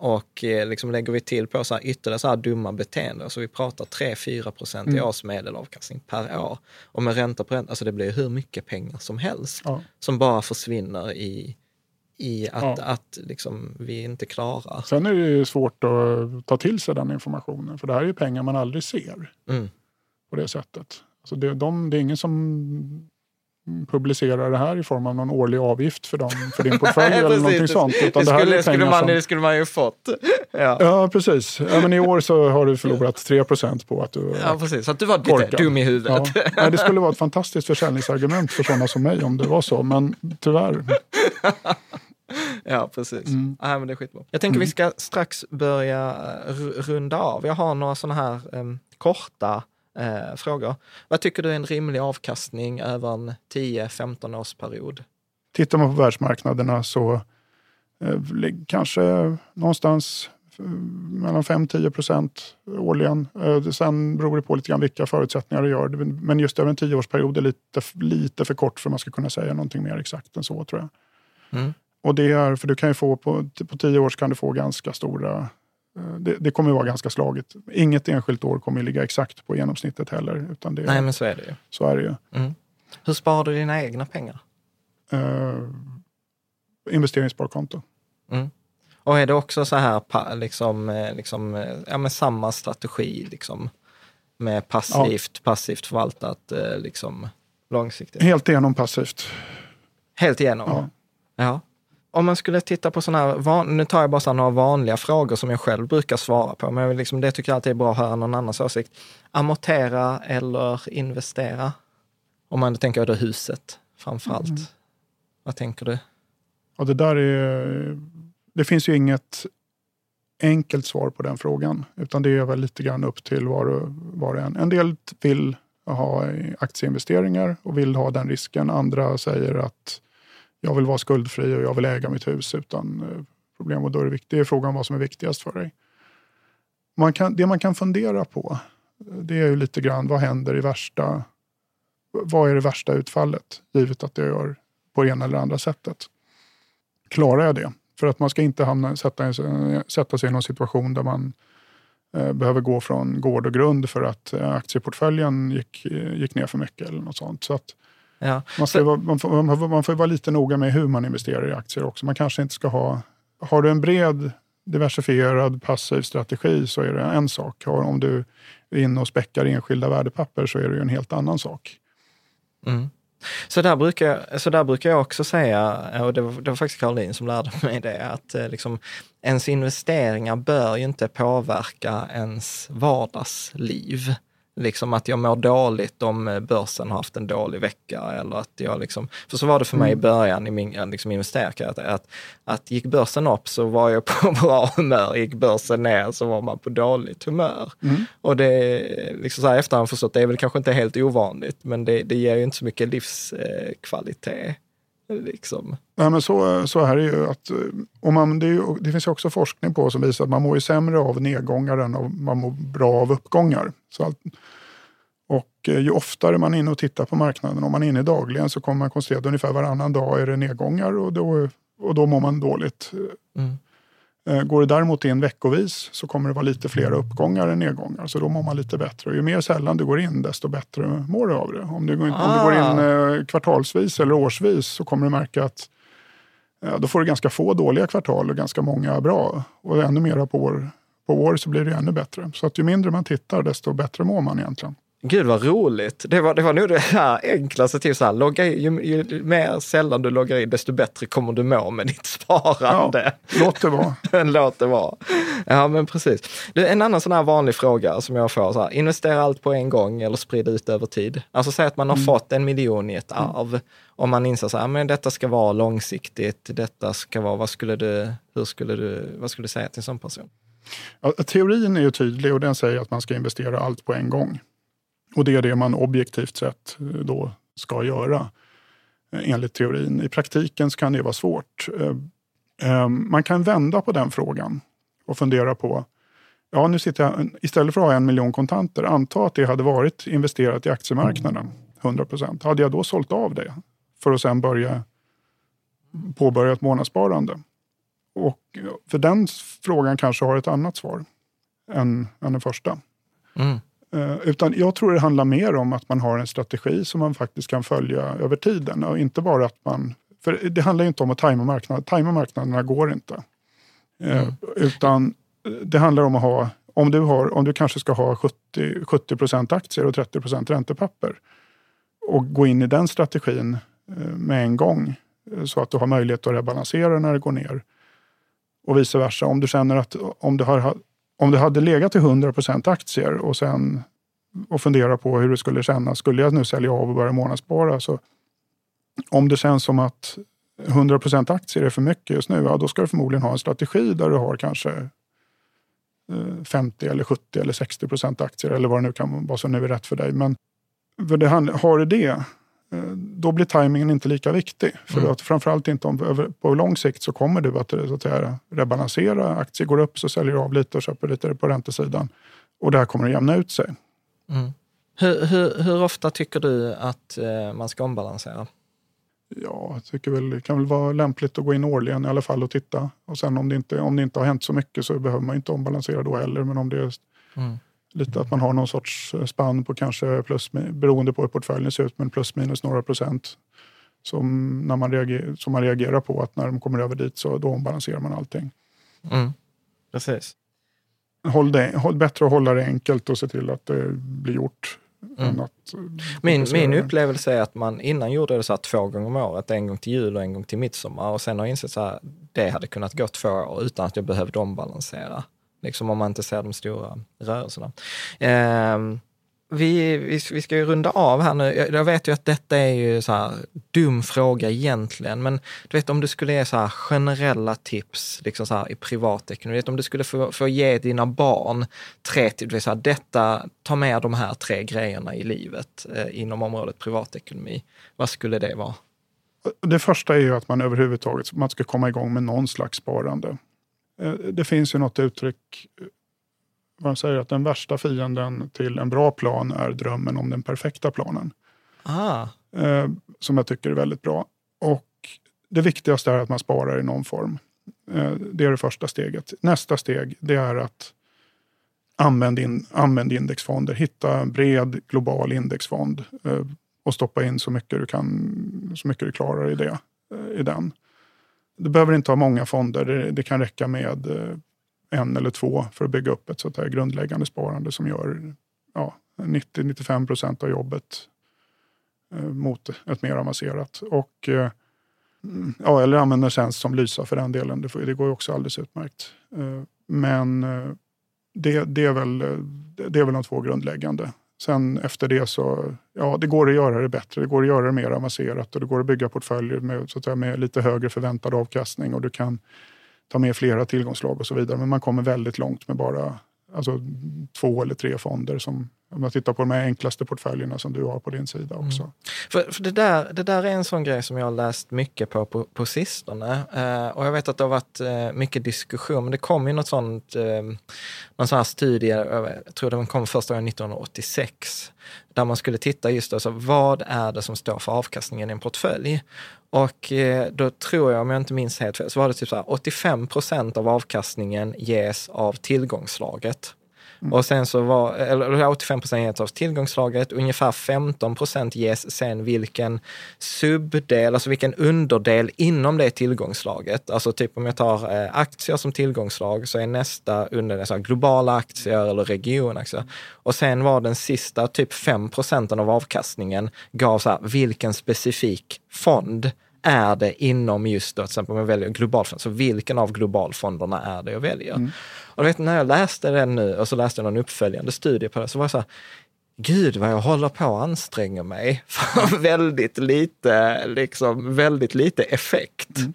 Och eh, liksom lägger vi till på så här ytterligare så här dumma beteenden, så vi pratar 3-4 procent i Mm. års medelavkastning per år. Och med ränta på ränta, alltså det blir hur mycket pengar som helst Ja. som bara försvinner i, i att, Ja. att liksom vi inte klarar. Sen är det ju svårt att ta till sig den informationen för det här är ju pengar man aldrig ser Mm. på det sättet. Alltså det, de, det är ingen som publicerar det här i form av någon årlig avgift för, dem, för din portfölj eller någonting det- sånt. Utan det det här skulle, är skulle, man, som, det skulle man ju fått. Ja. Ja, precis. Ja, men I år så har du förlorat 3% på att du ja, precis. Så att du var lite korkad. dum i huvudet. Ja. Nej, det skulle vara ett fantastiskt försäljningsargument för sådana som mig om det var så, men tyvärr. Ja, precis. Mm. Ja, men det är skitbra. Jag tänker vi ska strax börja eh, ru- runda av. Jag har några sådana här em, korta eh, frågor. Vad tycker du är en rimlig avkastning över en 10-15 års period? Tittar man på världsmarknaderna så eh, kanske någonstans mellan 5-10 procent årligen. Eh, sen beror det på lite grann vilka förutsättningar det gör. Men just över en tioårsperiod är lite, lite för kort för att man ska kunna säga någonting mer exakt än så tror jag. Mm. Och det är, för du kan ju få på, på tio år kan du få ganska stora det, det kommer vara ganska slaget. Inget enskilt år kommer ligga exakt på genomsnittet heller. Utan det, Nej, men så är det ju. Så är det ju. Mm. Hur sparar du dina egna pengar? Uh, investeringssparkonto. Mm. Och är det också så här, liksom, eh, liksom, eh, ja, men samma strategi, liksom, med passivt, passivt förvaltat, eh, liksom, långsiktigt? Helt igenom passivt. Helt igenom? Ja. Ja. Om man skulle titta på sådana här, van, nu tar jag bara några vanliga frågor som jag själv brukar svara på, men liksom, det tycker jag alltid är bra att höra någon annans åsikt. Amortera eller investera? Om man tänker då huset framför allt. Mm. Vad tänker du? Och det där är... Det finns ju inget enkelt svar på den frågan. Utan det är väl lite grann upp till var och, var och en. En del vill ha aktieinvesteringar och vill ha den risken. Andra säger att jag vill vara skuldfri och jag vill äga mitt hus utan eh, problem. Och då är det, viktigt, det är frågan vad som är viktigast för dig. Man kan, det man kan fundera på eh, det är ju lite grann vad händer i värsta... Vad är det värsta utfallet givet att jag gör på det ena eller andra sättet? Klarar jag det? För att man ska inte hamna, sätta, sätta sig i någon situation där man eh, behöver gå från gård och grund för att eh, aktieportföljen gick, gick ner för mycket eller något sånt. Så att Ja. man, ska man, får, man, får, man får vara lite noga med hur man investerar i aktier också. Man kanske inte ska ha... Har du en bred diversifierad passiv strategi så är det en sak. Om du är inne och späckar enskilda värdepapper så är det ju en helt annan sak. Mm. Så, där brukar, jag- så där brukar jag också säga, och det var, det var faktiskt Caroline som lärde mig det, att eh, liksom, ens investeringar bör ju inte påverka ens vardagsliv. Liksom att jag mår dåligt om eh, börsen har haft en dålig vecka. Eller att jag liksom, för så var det för mig i början i min liksom investerare, att, att, att gick börsen upp så var jag på bra humör, gick börsen ner så var man på dåligt humör. Och det liksom så här efterhand förstått, det är väl kanske inte helt ovanligt, men det, det ger ju inte så mycket livskvalitet. Liksom. Nej, men så, så är det ju. Att, eh, och man, det, är ju, det finns ju också forskning på som visar att man mår ju sämre av nedgångar än av, man mår bra av uppgångar. Så att, Och eh, ju oftare man är inne och tittar på marknaden, om man är inne dagligen, så kommer man konstatera att ungefär varannan dag är det nedgångar och då, och då mår man dåligt. Mm. Eh, går det däremot in veckovis så kommer det vara lite fler uppgångar än nedgångar, så då mår man lite bättre. Ju mer sällan du går in, desto bättre mår du av det. Om du, ah. om du går in ah. eh, kvartalsvis eller årsvis så kommer du märka att då får du ganska få dåliga kvartal och ganska många bra. Och ännu mera på år, på år så blir det ännu bättre. Så att ju mindre man tittar, desto bättre mår man egentligen. Gud vad roligt. Det var, det var nog det här enklaste så här, logga in, ju, ju, mer sällan du loggar in, desto bättre kommer du må med ditt sparande. Ja, låt det vara. låt det vara. Ja, men precis. Du, en annan sån här vanlig fråga som jag får, så här, investera allt på en gång eller sprida ut över tid? Alltså säg att man har mm. fått en miljon i ett mm. arv mm. och man inser så här, men detta ska vara långsiktigt, detta ska vara, vad skulle du, hur skulle du, vad skulle du säga till en sån person? Ja, teorin är ju tydlig och den säger att man ska investera allt på en gång. Och det är det man objektivt sett eh, då ska göra eh, enligt teorin. I praktiken kan det vara svårt. Eh, ehm, man kan vända på den frågan och fundera på, ja nu sitter jag, istället för att ha en miljon kontanter, anta att det hade varit investerat i aktiemarknaden, 100 procent. Hade jag då sålt av det för att sen börja påbörja ett månadssparande? Och för den frågan kanske har ett annat svar än, än den första. Mm. Eh, utan jag tror det handlar mer om att man har en strategi som man faktiskt kan följa över tiden. Och inte bara att man... För det handlar inte om att tajma marknaden. Tajma marknaderna går inte. Eh, mm. Utan det handlar om att ha... Om du, har, om du kanske ska ha 70, 70 aktier och 30% räntepapper och gå in i den strategin eh, med en gång så att du har möjlighet att rebalansera när det går ner. Och vice versa. Om du känner att om du har om det hade legat till 100% aktier och sen och fundera på hur det skulle kännas. Skulle jag nu sälja av och börja månadsspara så om det känns som att 100% aktier är för mycket just nu, ja, då ska du förmodligen ha en strategi där du har kanske eh, 50 eller 70 eller 60% aktier eller vad det nu kan vara som nu är rätt för dig. Men för det, har du det, då blir tajmingen inte lika viktig. För mm. att framförallt inte om, på lång sikt så kommer du att, så att säga, rebalansera. Aktier går upp så säljer du av lite och köper lite på räntesidan. Och det här kommer att jämna ut sig. Mm. Hur, hur, hur, ofta tycker du att eh, man ska ombalansera? Ja, jag tycker väl det kan väl vara lämpligt att gå in årligen i alla fall och titta. Och sen om det inte, om det inte har hänt så mycket så behöver man inte ombalansera då heller. Men om det är mm lite att man har någon sorts eh, spann på kanske plus, beroende på hur portföljen ser ut, men plus minus några procent. Som, när man reagerar, som man reagerar på att när de kommer över dit så då ombalanserar man allting. Mm. Precis. Håll det, håll, bättre att hålla det enkelt och se till att det blir gjort. Mm. Min, min upplevelse är att man innan gjorde det så två gånger om året, en gång till jul och en gång till midsommar. Och sen har jag insett att det hade kunnat gå två år utan att jag behövde ombalansera liksom om man inte ser de stora rörelserna. Eh, vi, vi, vi, ska ju runda av här nu. Jag, jag vet ju att detta är ju så här dum fråga egentligen, men du vet om du skulle ge så här generella tips liksom så här i privatekonomi, om du skulle få, få ge dina barn tre tips, det så här, detta, ta med de här tre grejerna i livet eh, inom området privatekonomi. Vad skulle det vara? Det första är ju att man överhuvudtaget man ska komma igång med någon slags sparande. Eh, det finns ju något uttryck, man säger att den värsta fienden till en bra plan är drömmen om den perfekta planen. Ah. Som jag tycker är väldigt bra. Och det viktigaste är att man sparar i någon form. Eh, det är det första steget. Nästa steg det är att använda in, använd indexfonder. Hitta en bred global indexfond och stoppa in så mycket du, kan, så mycket du klarar i, det, i den. Du behöver inte ha många fonder. Det, det kan räcka med eh, en eller två för att bygga upp ett sånt här grundläggande sparande som gör ja, 90-95 procent av jobbet eh, mot ett mer avancerat. Och, eh, mm, ja, eller använda tjänst som Lysa för den delen. Det, det går ju också alldeles utmärkt. Men det, det, är väl, det är väl de två grundläggande. Sen efter det så, ja det går att göra det bättre, det går att göra det mer avancerat och det går att bygga portföljer med, så att säga, med lite högre förväntad avkastning och du kan ta med flera tillgångslag och så vidare. Men man kommer väldigt långt med bara alltså, två eller tre fonder som Om jag tittar på de enklaste portföljerna som du har på din sida också. Mm. För, för, det, där, det där är en sån grej som jag har läst mycket på på, på sistone. Eh, och jag vet att det har varit eh, mycket diskussion, men det kom ju något sånt, eh, någon sån här studie, jag tror den kom första gången 1986, där man skulle titta just alltså, vad är det som står för avkastningen i en portfölj? Och eh, då tror jag, om jag inte minns helt fel, så var det typ så här, 85 procent av avkastningen ges av tillgångslaget. Mm. Och sen så var, eller 85 procent av tillgångslaget, ungefär 15 procent ges sen vilken subdel, alltså vilken underdel inom det tillgångslaget. Alltså typ om jag tar eh, aktier som tillgångslag så är nästa underdel så globala aktier eller regionaktier. Och sen var den sista typ 5 procenten av avkastningen gav så här, vilken specifik fond är det inom just då, till exempel om jag väljer globalfond, så vilken av globalfonderna är det jag väljer? Mm. Och vet, när jag läste den nu och så läste jag någon uppföljande studie på det, så var jag så här, gud vad jag håller på att anstränga mig för väldigt lite, liksom väldigt lite effekt. Mm.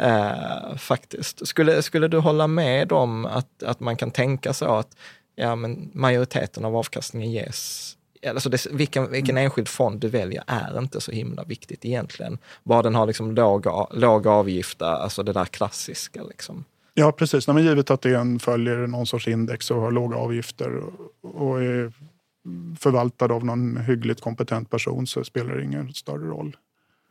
Uh, faktiskt. Skulle, skulle du hålla med om att, att man kan tänka så att ja, men majoriteten av avkastningen ges alltså det, vilken, vilken mm. enskild fond du väljer är inte så himla viktigt egentligen. Bara den har liksom låg, låg avgifter, alltså det där klassiska. Liksom. Ja, precis. men givet att det en följer någon sorts index och har låga avgifter och är förvaltad av någon hyggligt kompetent person så spelar det ingen större roll.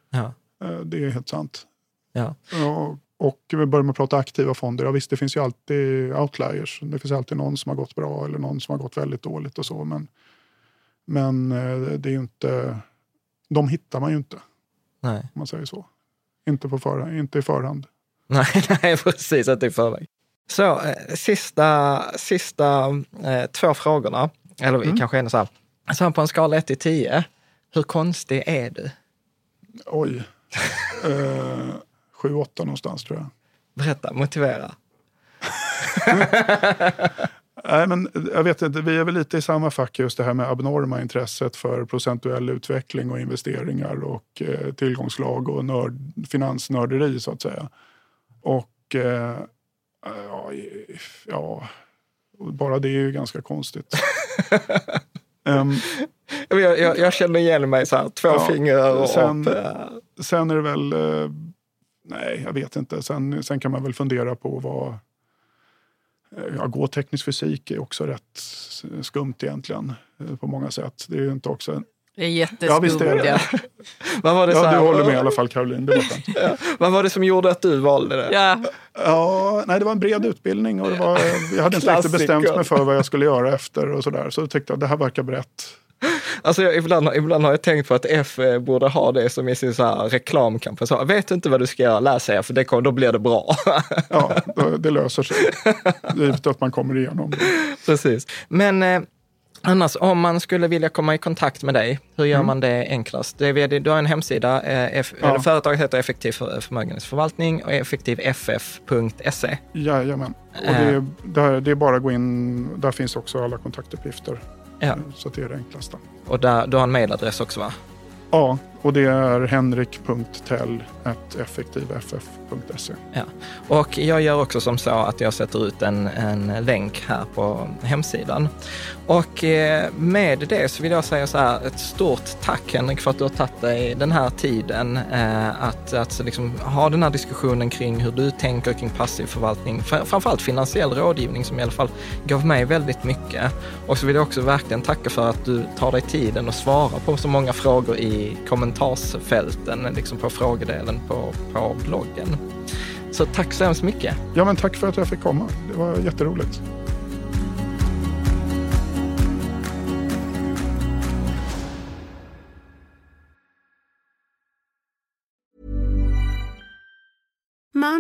Ja. Eh, det är helt sant. Ja. Och, och vi börjar med att prata aktiva fonder. Ja, visst, det finns ju alltid outliers. Det finns alltid någon som har gått bra eller någon som har gått väldigt dåligt och så. Men, men eh, det är inte, de hittar man ju inte. Nej. Om man säger så. Inte, på för, inte i förhand. Nej, nej precis, inte i förväg. Så, eh, sista, sista eh, två frågorna, eller mm. kanske en så här. Så på en skala 1 till 10, hur konstig är du? Oj. eh, 7-8 någonstans tror jag. Berätta, motivera. Nej, men jag vet inte, vi är väl lite i samma fack just det här med abnorma intresset för procentuell utveckling och investeringar och eh, tillgångslag och nörd, finansnörderi så att säga. Och eh, ja, ja, bara det är ju ganska konstigt. um, jag, jag, jag, känner igen mig så här, två ja, fingrar sen, upp. Sen är det väl, eh, nej jag vet inte, sen, sen kan man väl fundera på vad Ja, gå teknisk fysik är också rätt skumt egentligen eh, på många sätt. Det är ju inte också det är jätteskumt. Ja, visst är det. Ja. Vad var det ja, du håller med i alla fall Caroline. Det var ja. Vad var det som gjorde att du valde det? Ja. Ja, nej, det var en bred utbildning och det var, jag hade inte riktigt bestämt mig för vad jag skulle göra efter och sådär. Så jag tyckte att det här verkar brett. Alltså jag, ibland, ibland har jag tänkt på att F eh, borde ha det som i sin så här reklamkampanj. Så, vet du inte vad du ska göra, läs för det kommer, då blir det bra. ja, det löser sig. Givet att man kommer igenom det. Precis. Men eh, Annars, om man skulle vilja komma i kontakt med dig, hur gör mm. man det enklast? Det är, du har en hemsida, eh, ja. företaget heter Effektiv förmögenhetsförvaltning och effektivff.se. Jajamän, och det, är, där, det är bara att gå in, där finns också alla kontaktuppgifter. Ja. Så det är det enklaste. Och där, du har en mailadress också va? Ja, och det är henrik.tell.effektivff.se. Ja. Och jag gör också som så att jag sätter ut en, en länk här på hemsidan. Och eh, med det så vill jag säga så här, ett stort tack Henrik för att du har tagit dig den här tiden eh, att, att liksom ha den här diskussionen kring hur du tänker kring passiv förvaltning, framförallt finansiell rådgivning som i alla fall gav mig väldigt mycket. Och så vill jag också verkligen tacka för att du tar dig tiden och svarar på så många frågor i kommentarsfälten, liksom på frågedelen på, på bloggen. Så tack så hemskt mycket. Ja, men tack för att jag fick komma. Det var jätteroligt.